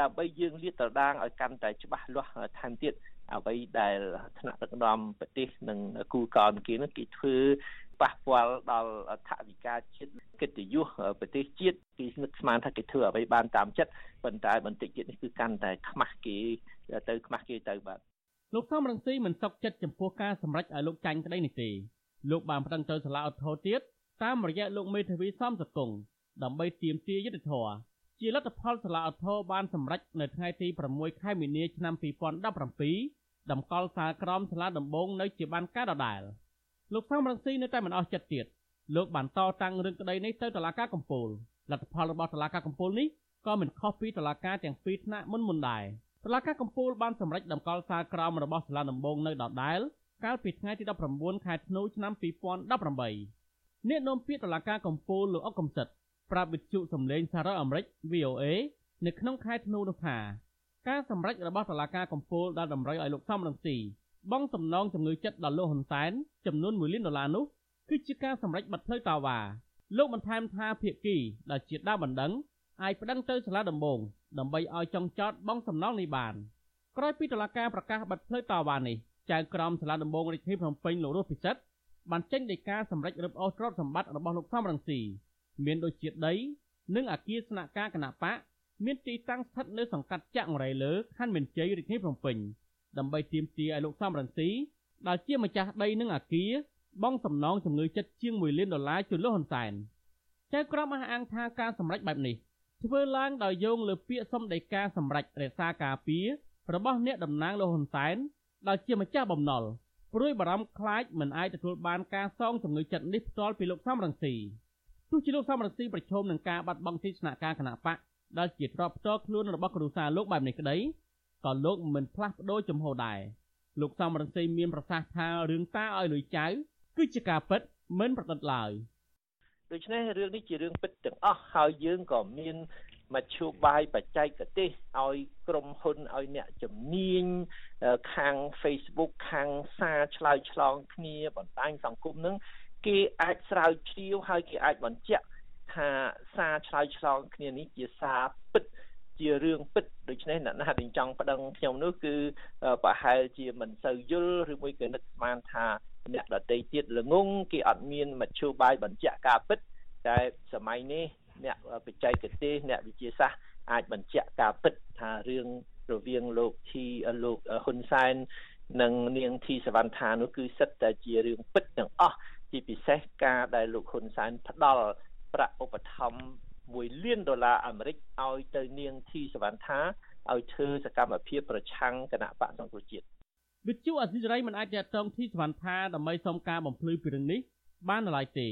U: ដើម្បីយើងលាតត្រដាងឲ្យកាន់តែច្បាស់លាស់ថែមទៀត អ្វីដែលថ្នាក់ដឹកនាំប្រទេសនិងគូកោនគីនោះគេធ្វើប៉ះពាល់ដល់ថវិកាជាតិកិត្តិយសប្រទេសជាតិគេនឹកស្មានថាគេធ្វើអ្វីបានតាមចិត្តប៉ុន្តែបន្តិចទៀតនេះគឺកាន់តែខ្មាស់គេទៅខ្មាស់គេទៅបាទ
T: លោកសំរងស៊ីមិនសុខចិត្តចំពោះការសម្រេចឲ្យលោកចាញ់ក្តីនេះទេលោកបានប្តឹងទៅសាលាឧទ្ធរទៀតតាមរយៈលោកមេធាវីសំសកុងដើម្បីទាមទារយុត្តិធម៌ជាលទ្ធផលសាលាឧទ្ធរបានសម្រេចនៅថ្ងៃទី6ខែមីនាឆ្នាំ2017 តម្កល់សាលក្រមសាលាដំបងនៅជាបានការដដែលលោកសំរងស៊ីនៅតែមិនអស់ចិត្តទៀតលោកបានតតាំងរឿងក្តីនេះទៅតុលាការកំពូលលទ្ធផលរបស់តុលាការកំពូលនេះក៏មិនខុសពីតុលាការទាំងពីរថ្នាក់មុនមុនដែរតុលាការកំពូលបានសម្រេចតម្កល់សាលក្រមរបស់សាលាដំបងនៅដដែលកាលពីថ្ងៃទី19ខែធ្នូឆ្នាំ2018អ្នកនាំពាក្យតុលាការកំពូលលោកអុកកំសិតប្រាប់វិទ្យុសំឡេងសារ៉ាអាមេរិក VOA នៅក្នុងខែធ្នូនោះថា ការសម្រេចរបស់តុលាការកំពូលដែលតម្រូវឲ្យលោកសំរងស៊ីបង់សំណងជំងឺចិត្តដល់លោកហ៊ុនសែនចំនួន1លានដុល្លារនោះគឺជាការសម្រេចបិទផ្លូវតាវ៉ាលោកបន្ថែមថាភាគីដែលជាដើមបណ្ដឹងអាចប្តឹងទៅសាលាដំបងដើម្បីឲ្យចង់ចោតបង់សំណងនេះបានក្រោយពីតុលាការប្រកាសបិទផ្លូវតាវ៉ានេះចៅក្រមសាលាដំបងរាជធានីភ្នំពេញលោករស់ពិសិដ្ឋបានចេញដីកាសម្រេចរឹបអូសទ្រព្យសម្បត្តិរបស់លោកសំរងស៊ីមានដូចជាដី និងអគារស្នាក់ការគណៈបក មានទីតាំងស្ថិតនៅសង្កាត់ចាក់រៃលើខណ្ឌមានជ័យរាជធានីភ្នំពេញដើម្បីទាមទារឲ្យលោកសំរងស៊ីដែលជាម្ចាស់ដីនិងអគារបង់សំណងជំងឺចិត្តជាង1លានដុល្លារជូនលោកហ៊ុនសែនចៅក្រមអះអាងថាការសម្រេចបែបនេះធ្វើឡើងដោយយោងលើពាក្យសុំដីកាសម្រេចរក្សាការពាររបស់អ្នកតំណាងលោកហ៊ុនសែនដែលជាម្ចាស់បំណុលព្រួយបារម្ភខ្លាចមិនអាចទទួលបានការសងជំងឺចិត្តនេះផ្ទាល់ពីលោកសំរងស៊ីទោះជាលោកសំរងស៊ីប្រឈមនឹងការបាត់បង់ទីស្នាក់ការគណៈបក ដែលជាទ្រព្យផ្ទាល់ខ្លួនរបស់គ្រួសារលោកបែបនេះក្តីក៏លោកមិនផ្លាស់ប្ដូរចំហដែរលោកសំរងស៊ីមានប្រសាសន៍ថារឿងតាឲ្យលុយចៅគឺជាការពិតមិនប្រឌិតឡើយ
U: ដូច្នេះរឿងនេះជារឿងពិតទាំងអស់ហើយយើងក៏មានមធ្យោបាយបច្ចេកទេសឲ្យក្រុមហ៊ុនឲ្យអ្នកជំនាញខាង Facebook ខាងសារឆ្លើយឆ្លងគ្នាបណ្ដាញសង្គមនឹងគេអាចស្រាវជ្រាវហើយគេអាចបញ្ជាក់ ថាសារឆ្លើយឆ្លងគ្នានេះជាសារពិតជារឿងពិតដូច្នេះអ្នកណាដែលចង់ប្តឹងខ្ញុំនោះគឺប្រហែលជាមិនសូវយល់ឬមួយក៏នឹកស្មានថាអ្នកដតីទៀតល្ងងគេអត់មានមធ្យោបាយបញ្ជាក់ការពិតតែសម័យនេះអ្នកបច្ចេកទេសអ្នកវិទ្យាសាស្ត្រអាចបញ្ជាក់ការពិតថារឿងរវាងលោកធីលោកហ៊ុនសែននិងនាងធីសវណ្ណថានោះគឺសិតតែជារឿងពិតទាំងអស់ជាពិសេសការដែលលោកហ៊ុនសែនផ្ដល់ ប្រាក់ឧបត្ថម្ភ1លានដុល្លារអាមេរិកឲ្យទៅនាងធីសវណ្ណថាឲ្យធ្វើសកម្មភាពប្រឆាំងគណៈបកសង្គ្រោះជាតិ
T: វិទ្យុអសីសេរីមិនអាចតតងធីសវណ្ណថាដើម្បីសុំការបំភ្លឺពីរឿងនេះបានឡើយទេ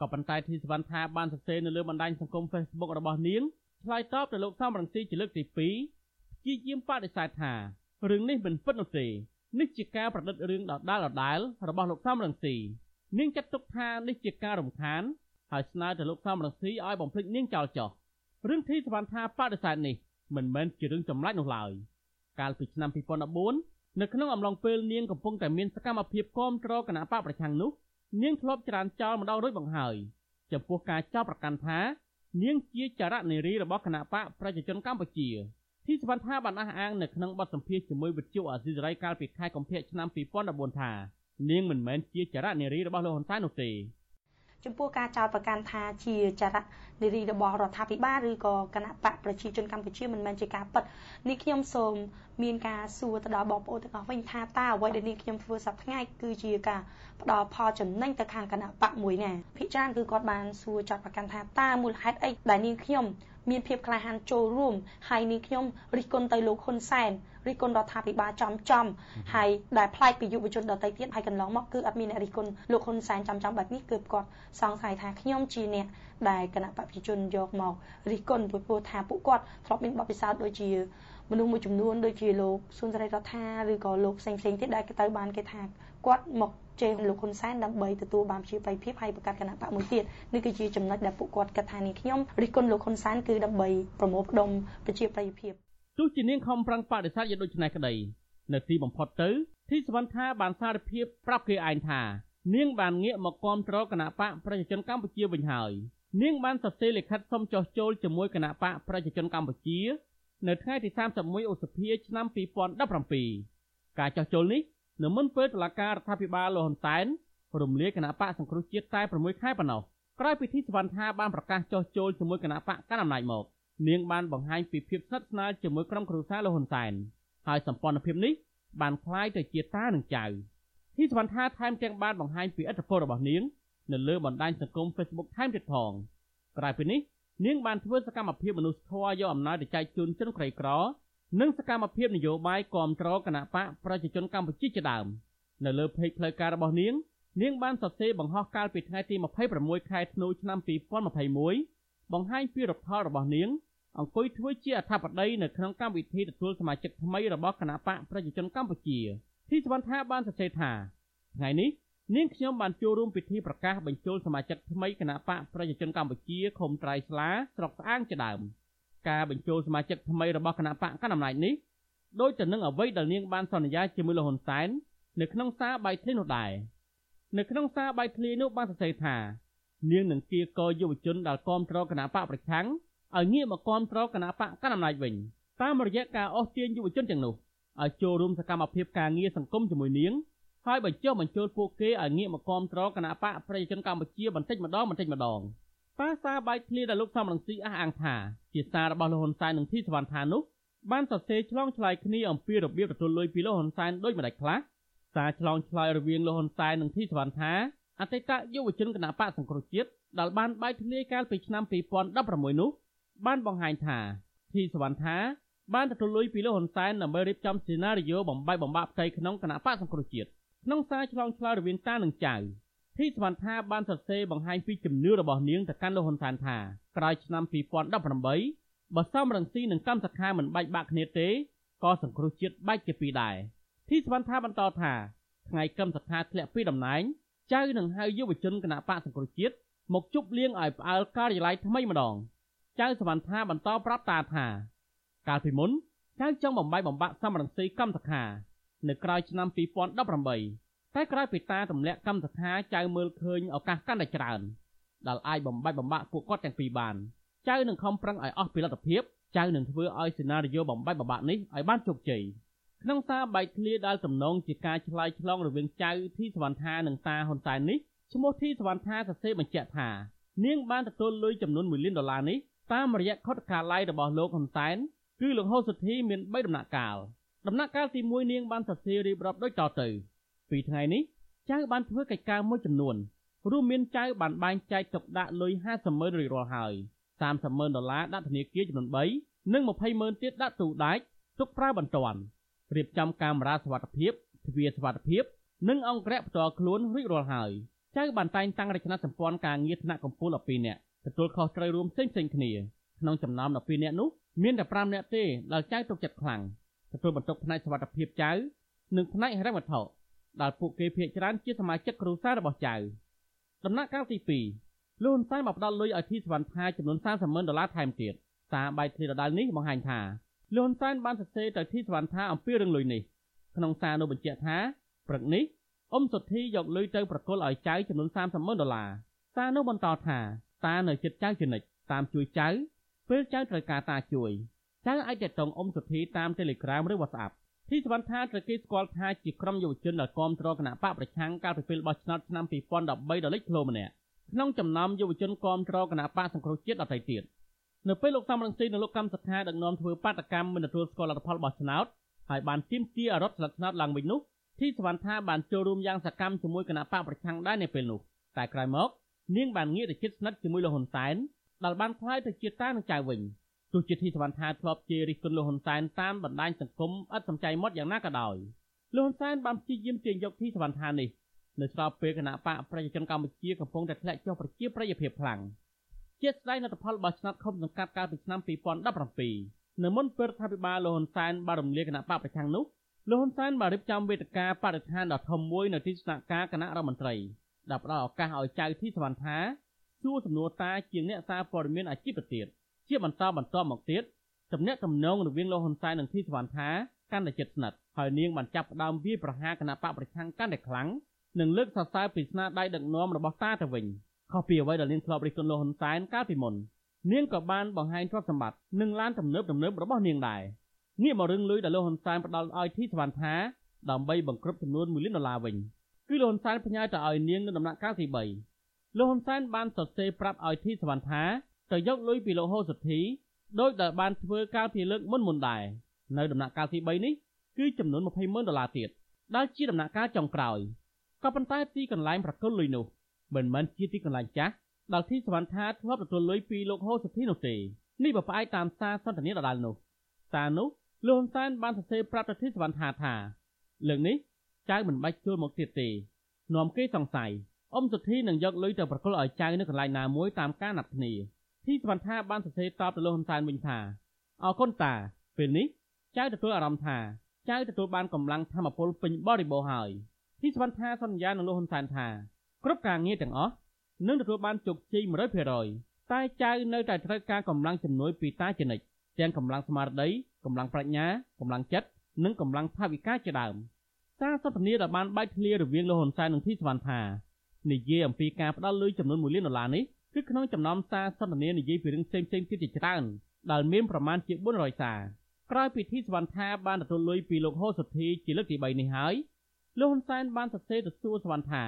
T: ក៏ប៉ុន្តែធីសវណ្ណថាបានសរសេរនៅលើបណ្ដាញសង្គម Facebook របស់នាងឆ្លើយតបទៅលោកសំរងស៊ីជាលើកទី2ព្យាយាមបដិសេធថារឿងនេះមិនពិតនោះទេនេះជាការប្រឌិតរឿងដដាលដដាលរបស់លោកសំរងស៊ីនាងចាត់ទុកថានេះជាការរំខាន ហើយស្នើទៅលោកសំរងស៊ីឲ្យបំភ្លេចនាងចោលចោះរឿងធីសវណ្ណថាបដិសេធនេះមិនមែនជារឿងចម្លែកនោះឡើយកាលពីឆ្នាំ2014នៅក្នុងអំឡុងពេលនាងកំពុងតែមានសកម្មភាពគាំទ្រគណៈបកប្រឆាំងនោះនាងធ្លាប់ច្រានចោលម្ដងរួចបង្ហើយចំពោះការចោទប្រកាន់ថា នាងជាចរនារីរបស់គណៈបកប្រជាជនកម្ពុជាធីសវណ្ណថាបានអះអាងនៅក្នុងបទសម្ភាសន៍ជាមួយវិទ្យុអាស៊ីសេរីកាលពីខែកុម្ភៈឆ្នាំ2014ថានាងមិនមែនជាចរនារីរបស់លោកហ៊ុនសែននោះទេ
W: ចំពោះការចោទប្រកាន់ថាជាចរនារីរបស់រដ្ឋាភិបាលឬក៏គណៈបកប្រជាជនកម្ពុជាមិនមែនជាការពិតនេះខ្ញុំសូមមានការសួរទៅដល់បងប្អូនទាំងអស់វិញថាតើអ្វីដែលនាងខ្ញុំធ្វើសប្តាហ៍ថ្ងៃគឺជាការផ្ដល់ផលចំណេញទៅខាងគណៈបកមួយណាភិជាច្រើនគឺគាត់បានសួរចាត់ប្រកាន់ថាតើមូលហេតុអីដែលនាងខ្ញុំមានភាពក្លាហានចូលរួមហើយនាងខ្ញុំរិះគន់ទៅលោកហ៊ុនសែន រិះគន់រដ្ឋាភិបាលចំចំហើយដែលផ្លាយពីយុវជនដទៃទៀតហើយកន្លងមកគឺអត់មានអ្នករិះគន់លោកហ៊ុនសែនចំចំបែបនេះគឺគាត់សង្ស័យថាខ្ញុំជាអ្នកដែលគណៈបព្វជិជនយកមករិះគន់ពីព្រោះថាពួកគាត់ធ្លាប់មានបទពិសោធន៍ដូចជាមនុស្សមួយចំនួនដូចជាលោកស៊ុនសេរីរដ្ឋាឬក៏លោកផ្សេងផ្សេងទៀតដែលទៅបានគេថាគាត់មកជេរលោកហ៊ុនសែនដើម្បីទទួលបានជាបៃភាពហើយបង្កើតគណៈបកមួយទៀតនេះគឺជាចំណុចដែលពួកគាត់គិតថានេះខ្ញុំរិះគន់លោកហ៊ុនសែនគឺដើម្បីប្រមូលផ្ដុំប្រជាប្រិយភាព
T: ទោះជានាងខំប្រឹងបដិសេធយ៉ាងដូចនេះក្តីនៅទីបំផុតទៅធីសវណ្ណថាបានសារភាពប្រាប់គេឯងថានាងបានងាកមកគាំទ្រគណៈបកប្រជាជនកម្ពុជាវិញហើយនាងបានសរសេរលិខិតសុំចុះចូលជាមួយគណៈបកប្រជាជនកម្ពុជានៅថ្ងៃទី31ឧសភាឆ្នាំ2017ការចុះចូលនេះនៅមុនពេលតុលាការរដ្ឋាភិបាលលោកហ៊ុនសែនរំលាយគណៈបកសង្គ្រោះជាតិតែ6ខែប៉ុណ្ណោះក្រោយពីធីសវណ្ណថាបានប្រកាសចុះចូលជាមួយគណៈបកកណ្ដាលអំណាចមក នាងបានបង្ហាញពីភាពស្និទ្ធស្នាលជាមួយក្រុមគ្រួសារលោកហ៊ុនសែនហើយសម្ព័ន្ធភាពនេះបានคล้ายទៅជាតានិងចៅធីសវណ្ណថាថែមទាំងបានបង្ហាញពីឥទ្ធិពលរបស់នាងនៅលើបណ្ដាញសង្គម Facebook ថែមទៀតផងក្រៅពីនេះនាងបានធ្វើសកម្មភាពមនុស្សធម៌យកអំណោយទៅចែកជូនជនក្រីក្រនិងសកម្មភាពនយោបាយគាំទ្រគណៈបកប្រជាជនកម្ពុជាជាដើមនៅលើเพจផ្លូវការរបស់នាងនាងបានសរសេរបង្ហោះកាលពីថ្ងៃទី26ខែធ្នូឆ្នាំ2021បង្ហាញពីរដ្ឋផលរបស់នាង អង្គុយធ្វើជាអធិបតីនៅក្នុងកម្មវិធីទទួលសមាជិកថ្មីរបស់គណៈបកប្រជាជនកម្ពុជាទីសវណ្ណថាបានសរសេរថាថ្ងៃនេះនាងខ្ញុំបានចូលរួមពិធីប្រកាសបញ្ចូលសមាជិកថ្មីគណៈបកប្រជាជនកម្ពុជាខុំត្រៃស្លាស្រុកស្អាងជាដើមការបញ្ចូលសមាជិកថ្មីរបស់គណៈបកកណ្ដាលអំណាចនេះដោយទៅនឹងអ្វីដែលនាងបានសន្យាជាមួយលោកហ៊ុនសែននៅក្នុងសារបាយធ្លីនោះដែរនៅក្នុងសារបាយធ្លីនោះបានសរសេរថានាងនឹងគៀកយុវជនដែលគាំទ្រគណៈបកប្រឆាំង ឲ្យងាកមកគាំទ្រគណៈបកកណ្ដាលអំណាចវិញតាមរយៈការអស់ទាញយុវជនទាំងនោះឲ្យចូលរួមសកម្មភាពការងារសង្គមជាមួយនាងហើយបញ្ចុះបញ្ចូលពួកគេឲ្យងាកមកគាំទ្រគណៈបកប្រជាជនកម្ពុជាបន្តិចម្ដងបន្តិចម្ដងតើសារបាយធ្លាដែលលោកសំរងស៊ីអះអាងថាជាសាររបស់លោកហ៊ុនសែននិងធីសវណ្ណថានោះបានសរសេរឆ្លងឆ្លើយគ្នាអំពីរបៀបទទួលលុយពីលោកហ៊ុនសែនដូចម្ដេចខ្លះសារឆ្លងឆ្លើយរវាងលោកហ៊ុនសែននិងធីសវណ្ណថាអតីតយុវជនគណៈបកសង្គ្រោះជាតិដែលបានបាយធ្លាយកាលពីឆ្នាំ2016នោះ បានបង្ហាញថាធីសវណ្ណថាបានទទួលលុយពីលោកហ៊ុនសែនដើម្បីរៀបចំសេណារីយ៉ូបំបីបំបាក់ផ្ទៃក្នុងគណៈបកសង្គ្រោះជាតិក្នុងសារឆ្លងឆ្លើយរវាងតានិងចៅធីសវណ្ណថាបានសរសេរបង្ហាញពីជំនឿរបស់នាងទៅកាន់លោកហ៊ុនសែនថាក្រោយឆ្នាំ2018បើសំរងស៊ីនិងកម្មសខាមិនបែកបាក់គ្នាទេក៏សង្គ្រោះជាតិបែកជាពីរដែរធីសវណ្ណថាបន្តថាថ្ងៃកម្មសខាធ្លាក់ពីតំណែងចៅនឹងហៅយុវជនគណៈបកសង្គ្រោះជាតិមកជប់លៀងឲ្យផ្អើលការិយាល័យថ្មីម្ដង ចៅសវណ្ណថាបន្តប្រាប់តាថា កាលពីមុនចៅចង់បំបីបំបាក់សំរងស៊ីកម្មសខានៅក្រៅឆ្នាំ2018តែក្រោយពីតាទម្លាក់កម្មសខាចៅមើលឃើញឱកាសកាន់តែច្រើនដែលអាចបំបាច់បំបាក់ពួកគាត់ទាំងពីរបានចៅនឹងខំប្រឹងឲ្យអស់ពីលទ្ធភាពចៅនឹងធ្វើឲ្យសេណារីយ៉ូបំបាច់បំបាក់នេះឲ្យបានជោគជ័យក្នុងសារបែកធ្លាដែលទំនងជាការឆ្លើយឆ្លងរវាងចៅធីសវណ្ណថានិងតាហ៊ុនសែននេះឈ្មោះធីសវណ្ណថាសរសេរបញ្ជាក់ថានាងបានទទួលលុយចំនួន1លានដុល្លារនេះ តាមរយៈខុទ្ទកាល័យរបស់លោកហ៊ុនសែនគឺលោកហូសុធីមាន3ដំណាក់កាលដំណាក់កាលទី1នាងបានសរសេររៀបរាប់ដូចតទៅពីថ្ងៃនេះចៅបានធ្វើកិច្ចការមួយចំនួនរួមមានចៅបានបែងចែកទុកដាក់លុយ50ម៉ឺនរៀលរាល់ហើយ30ម៉ឺនដុល្លារដាក់ធនាគារចំនួន3និង20ម៉ឺនទៀតដាក់ទូដាច់ទុកប្រើបន្ទាន់រៀបចំកាមេរ៉ាសុវត្ថិភាពទ្វារសុវត្ថិភាព និងអង្គរៈផ្ទាល់ខ្លួនរួចរាល់ហើយចៅបានតែងតាំងរចនាសម្ព័ន្ធការងារថ្នាក់កម្ពុជា12នាក់ ទទួលខុសត្រូវរួមផ្សេងៗគ្នាក្នុងចំណោម12នាក់នោះមានតែ5នាក់ទេដែលចៅទុកចិត្តខ្លាំងទទួលបន្ទុកផ្នែកសុវត្ថិភាពចៅនិងផ្នែកហិរញ្ញវត្ថុដែលពួកគេភាគច្រើនជាសមាជិកគ្រួសាររបស់ចៅដំណាក់កាលទី2លោកហ៊ុនសែនបានផ្ដល់លុយឲ្យធីសវណ្ណថាចំនួន30ម៉ឺនដុល្លារថែមទៀតសារបាយធ្លាដដែលនេះបង្ហាញថាលោកហ៊ុនសែនបានសរសេរទៅធីសវណ្ណថាអំពីរឿងលុយនេះក្នុងសារនោះបញ្ជាក់ថាព្រឹកនេះអ៊ំសុធីយកលុយទៅប្រគល់ឲ្យចៅចំនួន30ម៉ឺនដុល្លារសារនោះបន្តថា តានៅចិត្តចៅជានិច្ចតាមជួយចៅពេលចៅត្រូវការតាជួយចៅអាចតតងអ៊ំសុធីតាម Telegram ឬ WhatsApp ទីសវណ្ណថាត្រូវគេស្គាល់ថាជាក្រុមយុវជនដែលគាំទ្រគណៈបកប្រឆាំងកាលពីពេលបោះឆ្នោតឆ្នាំ2013ដ៏លេចធ្លោម្នាក់ក្នុងចំណោមយុវជនគាំទ្រគណៈបកសង្គ្រោះជាតិដទៃទៀតនៅពេលលោកសំរងស៊ីនិងលោកកម្មសខាដឹកនាំធ្វើបាតកម្មមិនទទួលស្គាល់លទ្ធផលបោះឆ្នោតហើយបានទាមទាររដ្ឋស្លឹកឆ្នោតឡើងវិញនោះទីសវណ្ណថាបានចូលរួមយ៉ាងសកម្មជាមួយគណៈបកប្រឆាំងដែរនៅពេលនោះតែក្រោយមក នាងបានងាកទៅជិតស្និទ្ធជាមួយលោកហ៊ុនសែនដែលបានខ្លាយទៅជាតានឹងចៅវិញទោះជាធីសវណ្ណថាធ្លាប់ជារិះគន់លោកហ៊ុនសែនតាមបណ្ដាញសង្គមឥតសំចៃមុតយ៉ាងណាក៏ដោយលោកហ៊ុនសែនបានព្យាយាមទាញយកធីសវណ្ណថានេះនៅស្របពេលគណៈបកប្រជាជនកម្ពុជាកំពុងតែធ្លាក់ចុះប្រជាប្រិយភាពខ្លាំងជាស្ដែងលទ្ធផលបោះឆ្នោតឃុំសង្កាត់កាលពីឆ្នាំ2017នៅមុនពេលរដ្ឋាភិបាលលោកហ៊ុនសែនបានរំលាយគណៈបកប្រឆាំងនោះលោកហ៊ុនសែនបានរៀបចំវេទិកាបរិស្ថានដ៏ធំមួយនៅទីស្នាក់ការគណៈរដ្ឋមន្ត្រី ដែលផ្ដល់ឱកាសឲ្យចៅធីសវណ្ណថាសួរសំណួរតាជាងអ្នកសារព័ត៌មានអាជីពទៅទៀតជាបន្តបន្តមកទៀតទំនាក់ទំនងរវាងលោកហ៊ុនសែននិងធីសវណ្ណថាកាន់តែជិតស្និទ្ធហើយនាងបានចាប់ផ្ដើមវាយប្រហារគណៈបកប្រឆាំងកាន់តែខ្លាំងនិងលើកសរសើរពីស្នាដៃដឹកនាំរបស់តាទៅវិញខុសពីអ្វីដែលនាងធ្លាប់រិះគន់លោកហ៊ុនសែនកាលពីមុននាងក៏បានបង្ហាញទ្រព្យសម្បត្តិនិងឡានទំនើបទំនើបរបស់នាងដែរងាកមករឿងលុយដែលលោកហ៊ុនសែនផ្ដល់ឲ្យធីសវណ្ណថាដើម្បីបង្ក្រប់ចំនួន1លានដុល្លារវិញ គឺលោកហ៊ុនសែនផ្ញើទៅឲ្យនាងនៅដំណាក់កាលទី3លោកហ៊ុនសែនបានសរសេរប្រាប់ឲ្យធីសវណ្ណថាទៅយកលុយពីលោកហូសុធីដោយដែលបានធ្វើកាលពីលើកមុនមុនដែរនៅដំណាក់កាលទី3នេះគឺចំនួន20ម៉ឺនដុល្លារទៀតដែលជាដំណាក់កាលចុងក្រោយក៏ប៉ុន្តែទីកន្លែងប្រគល់លុយនោះមិនមែនជាទីកន្លែងចាស់ដែលទីសវណ្ណថាធ្លាប់ទទួលលុយពីលោកហូសុធីនោះទេនេះបើផ្អែកតាមសារសន្ទនាដដែលនោះសារនោះលោកហ៊ុនសែនបានសរសេរប្រាប់ទៅទីសវណ្ណថាថាលើកនេះ ចៅមិនបាច់ចូលមកទៀតទេនាំគេសង្ស័យអ៊ំសុធីនឹងយកលុយទៅប្រគល់ឲ្យចៅនៅកន្លែងណាមួយតាមការណាត់គ្នាធីសវណ្ណថាបានសរសេរតបទៅលោកហ៊ុនសែនវិញថាអរគុណតាពេលនេះចៅទទួលអារម្មណ៍ថាចៅទទួលបានកម្លាំងធម៌ពលពេញបរិបូរណ៍ហើយធីសវណ្ណថាសន្យានឹងលោកហ៊ុនសែនថាគ្រប់ការងារទាំងអស់នឹងទទួលបានជោគជ័យ100%តែចៅនៅតែត្រូវការកម្លាំងជំនួយពីតាជានិច្ចទាំងកម្លាំងស្មារតីកម្លាំងប្រាជ្ញាកម្លាំងចិត្តនិងកម្លាំងថវិកាជាដើម សារសន្ទនាដែលបានបែកធ្លារវាងលោកហ៊ុនសែននិងធីសវណ្ណថានិយាយអំពីការផ្ដល់លុយចំនួន1លានដុល្លារនេះគឺក្នុងចំណោមសារសន្ទនានិយាយពីរឿងផ្សេងៗទៀតជាច្រើនដែលមានប្រមាណជា400សារក្រោយពីធីសវណ្ណថាបានទទួលលុយពីលោកហូសុធីជាលើកទី3នេះហើយលោកហ៊ុនសែនបានសរសេរទៅសួរសវណ្ណថា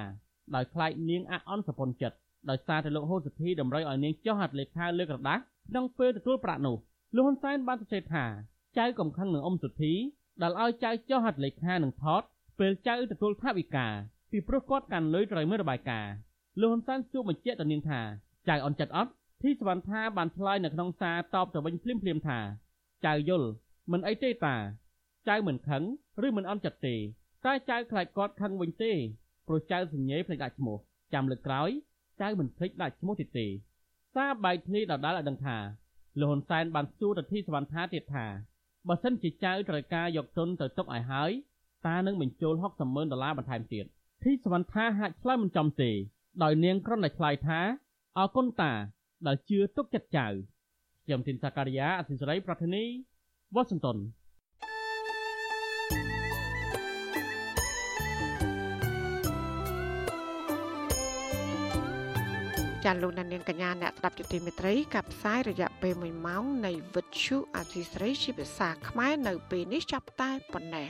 T: ដោយខ្លាចនាងអអន់សពុនចិត្តដោយសារតែលោកហូសុធីតម្រូវឲ្យនាងចុះហត្ថលេខាលើក្រដាស់ក្នុងពេលទទួលប្រាក់នោះលោកហ៊ុនសែនបានសរសេរថាចៅកំខឹងនឹងអ៊ំសុធីដែលឲ្យចៅចុះហត្ថលេខានឹងថត ពេលចៅទទួលថវិកាពីព្រោះគាត់កាន់លុយត្រូវមើលរបាយការណ៍លោកហ៊ុនសែនជួបបញ្ជាក់ទៅនាងថាចៅអន់ចិត្តអត់ធីសវណ្ណថាបានឆ្លើយនៅក្នុងសារតបទៅវិញភ្លាមភ្លាមថាចៅយល់មិនអីទេតាចៅមិនខឹងឬមិនអន់ចិត្តទេតែចៅខ្លាចគាត់ខឹងវិញទេព្រោះចៅសញ្ញេភ្លេចដាក់ឈ្មោះចាំលើកក្រោយចៅមិនភ្លេចដាក់ឈ្មោះទៀតទេសារបែកធ្លាយដដាល់ឲ្យដឹងថាលោកហ៊ុនសែនបានសួរទៅធីសវណ្ណថាទៀតថាបើសិនជាចៅត្រូវការយកទុនទៅទុកឲ្យហើយ តានឹងបញ្ចូល60ម៉ឺនដុល្លារបន្ថែមទៀតធីសវណ្ណថាហាក់ឆ្លើយមិនចំទេ ដោយនាងគ្រាន់តែឆ្លើយថាអរគុណតាដែលជឿទុកចិត្តចៅខ្ញុំទីនសាការីយ៉ាអសិសរីប្រធានីវ៉ាស៊ីនតោន
D: ចាលោកនាងកញ្ញាអ្នកស្ដាប់ជទីមេត្រីកັບផ្សាយរយៈពេល1ម៉ោងនៃវិទ្យុអាស៊ីស្រីជាភាសាខ្មែរនៅពេលនេះចាប់តែប៉ុណ្ណេះ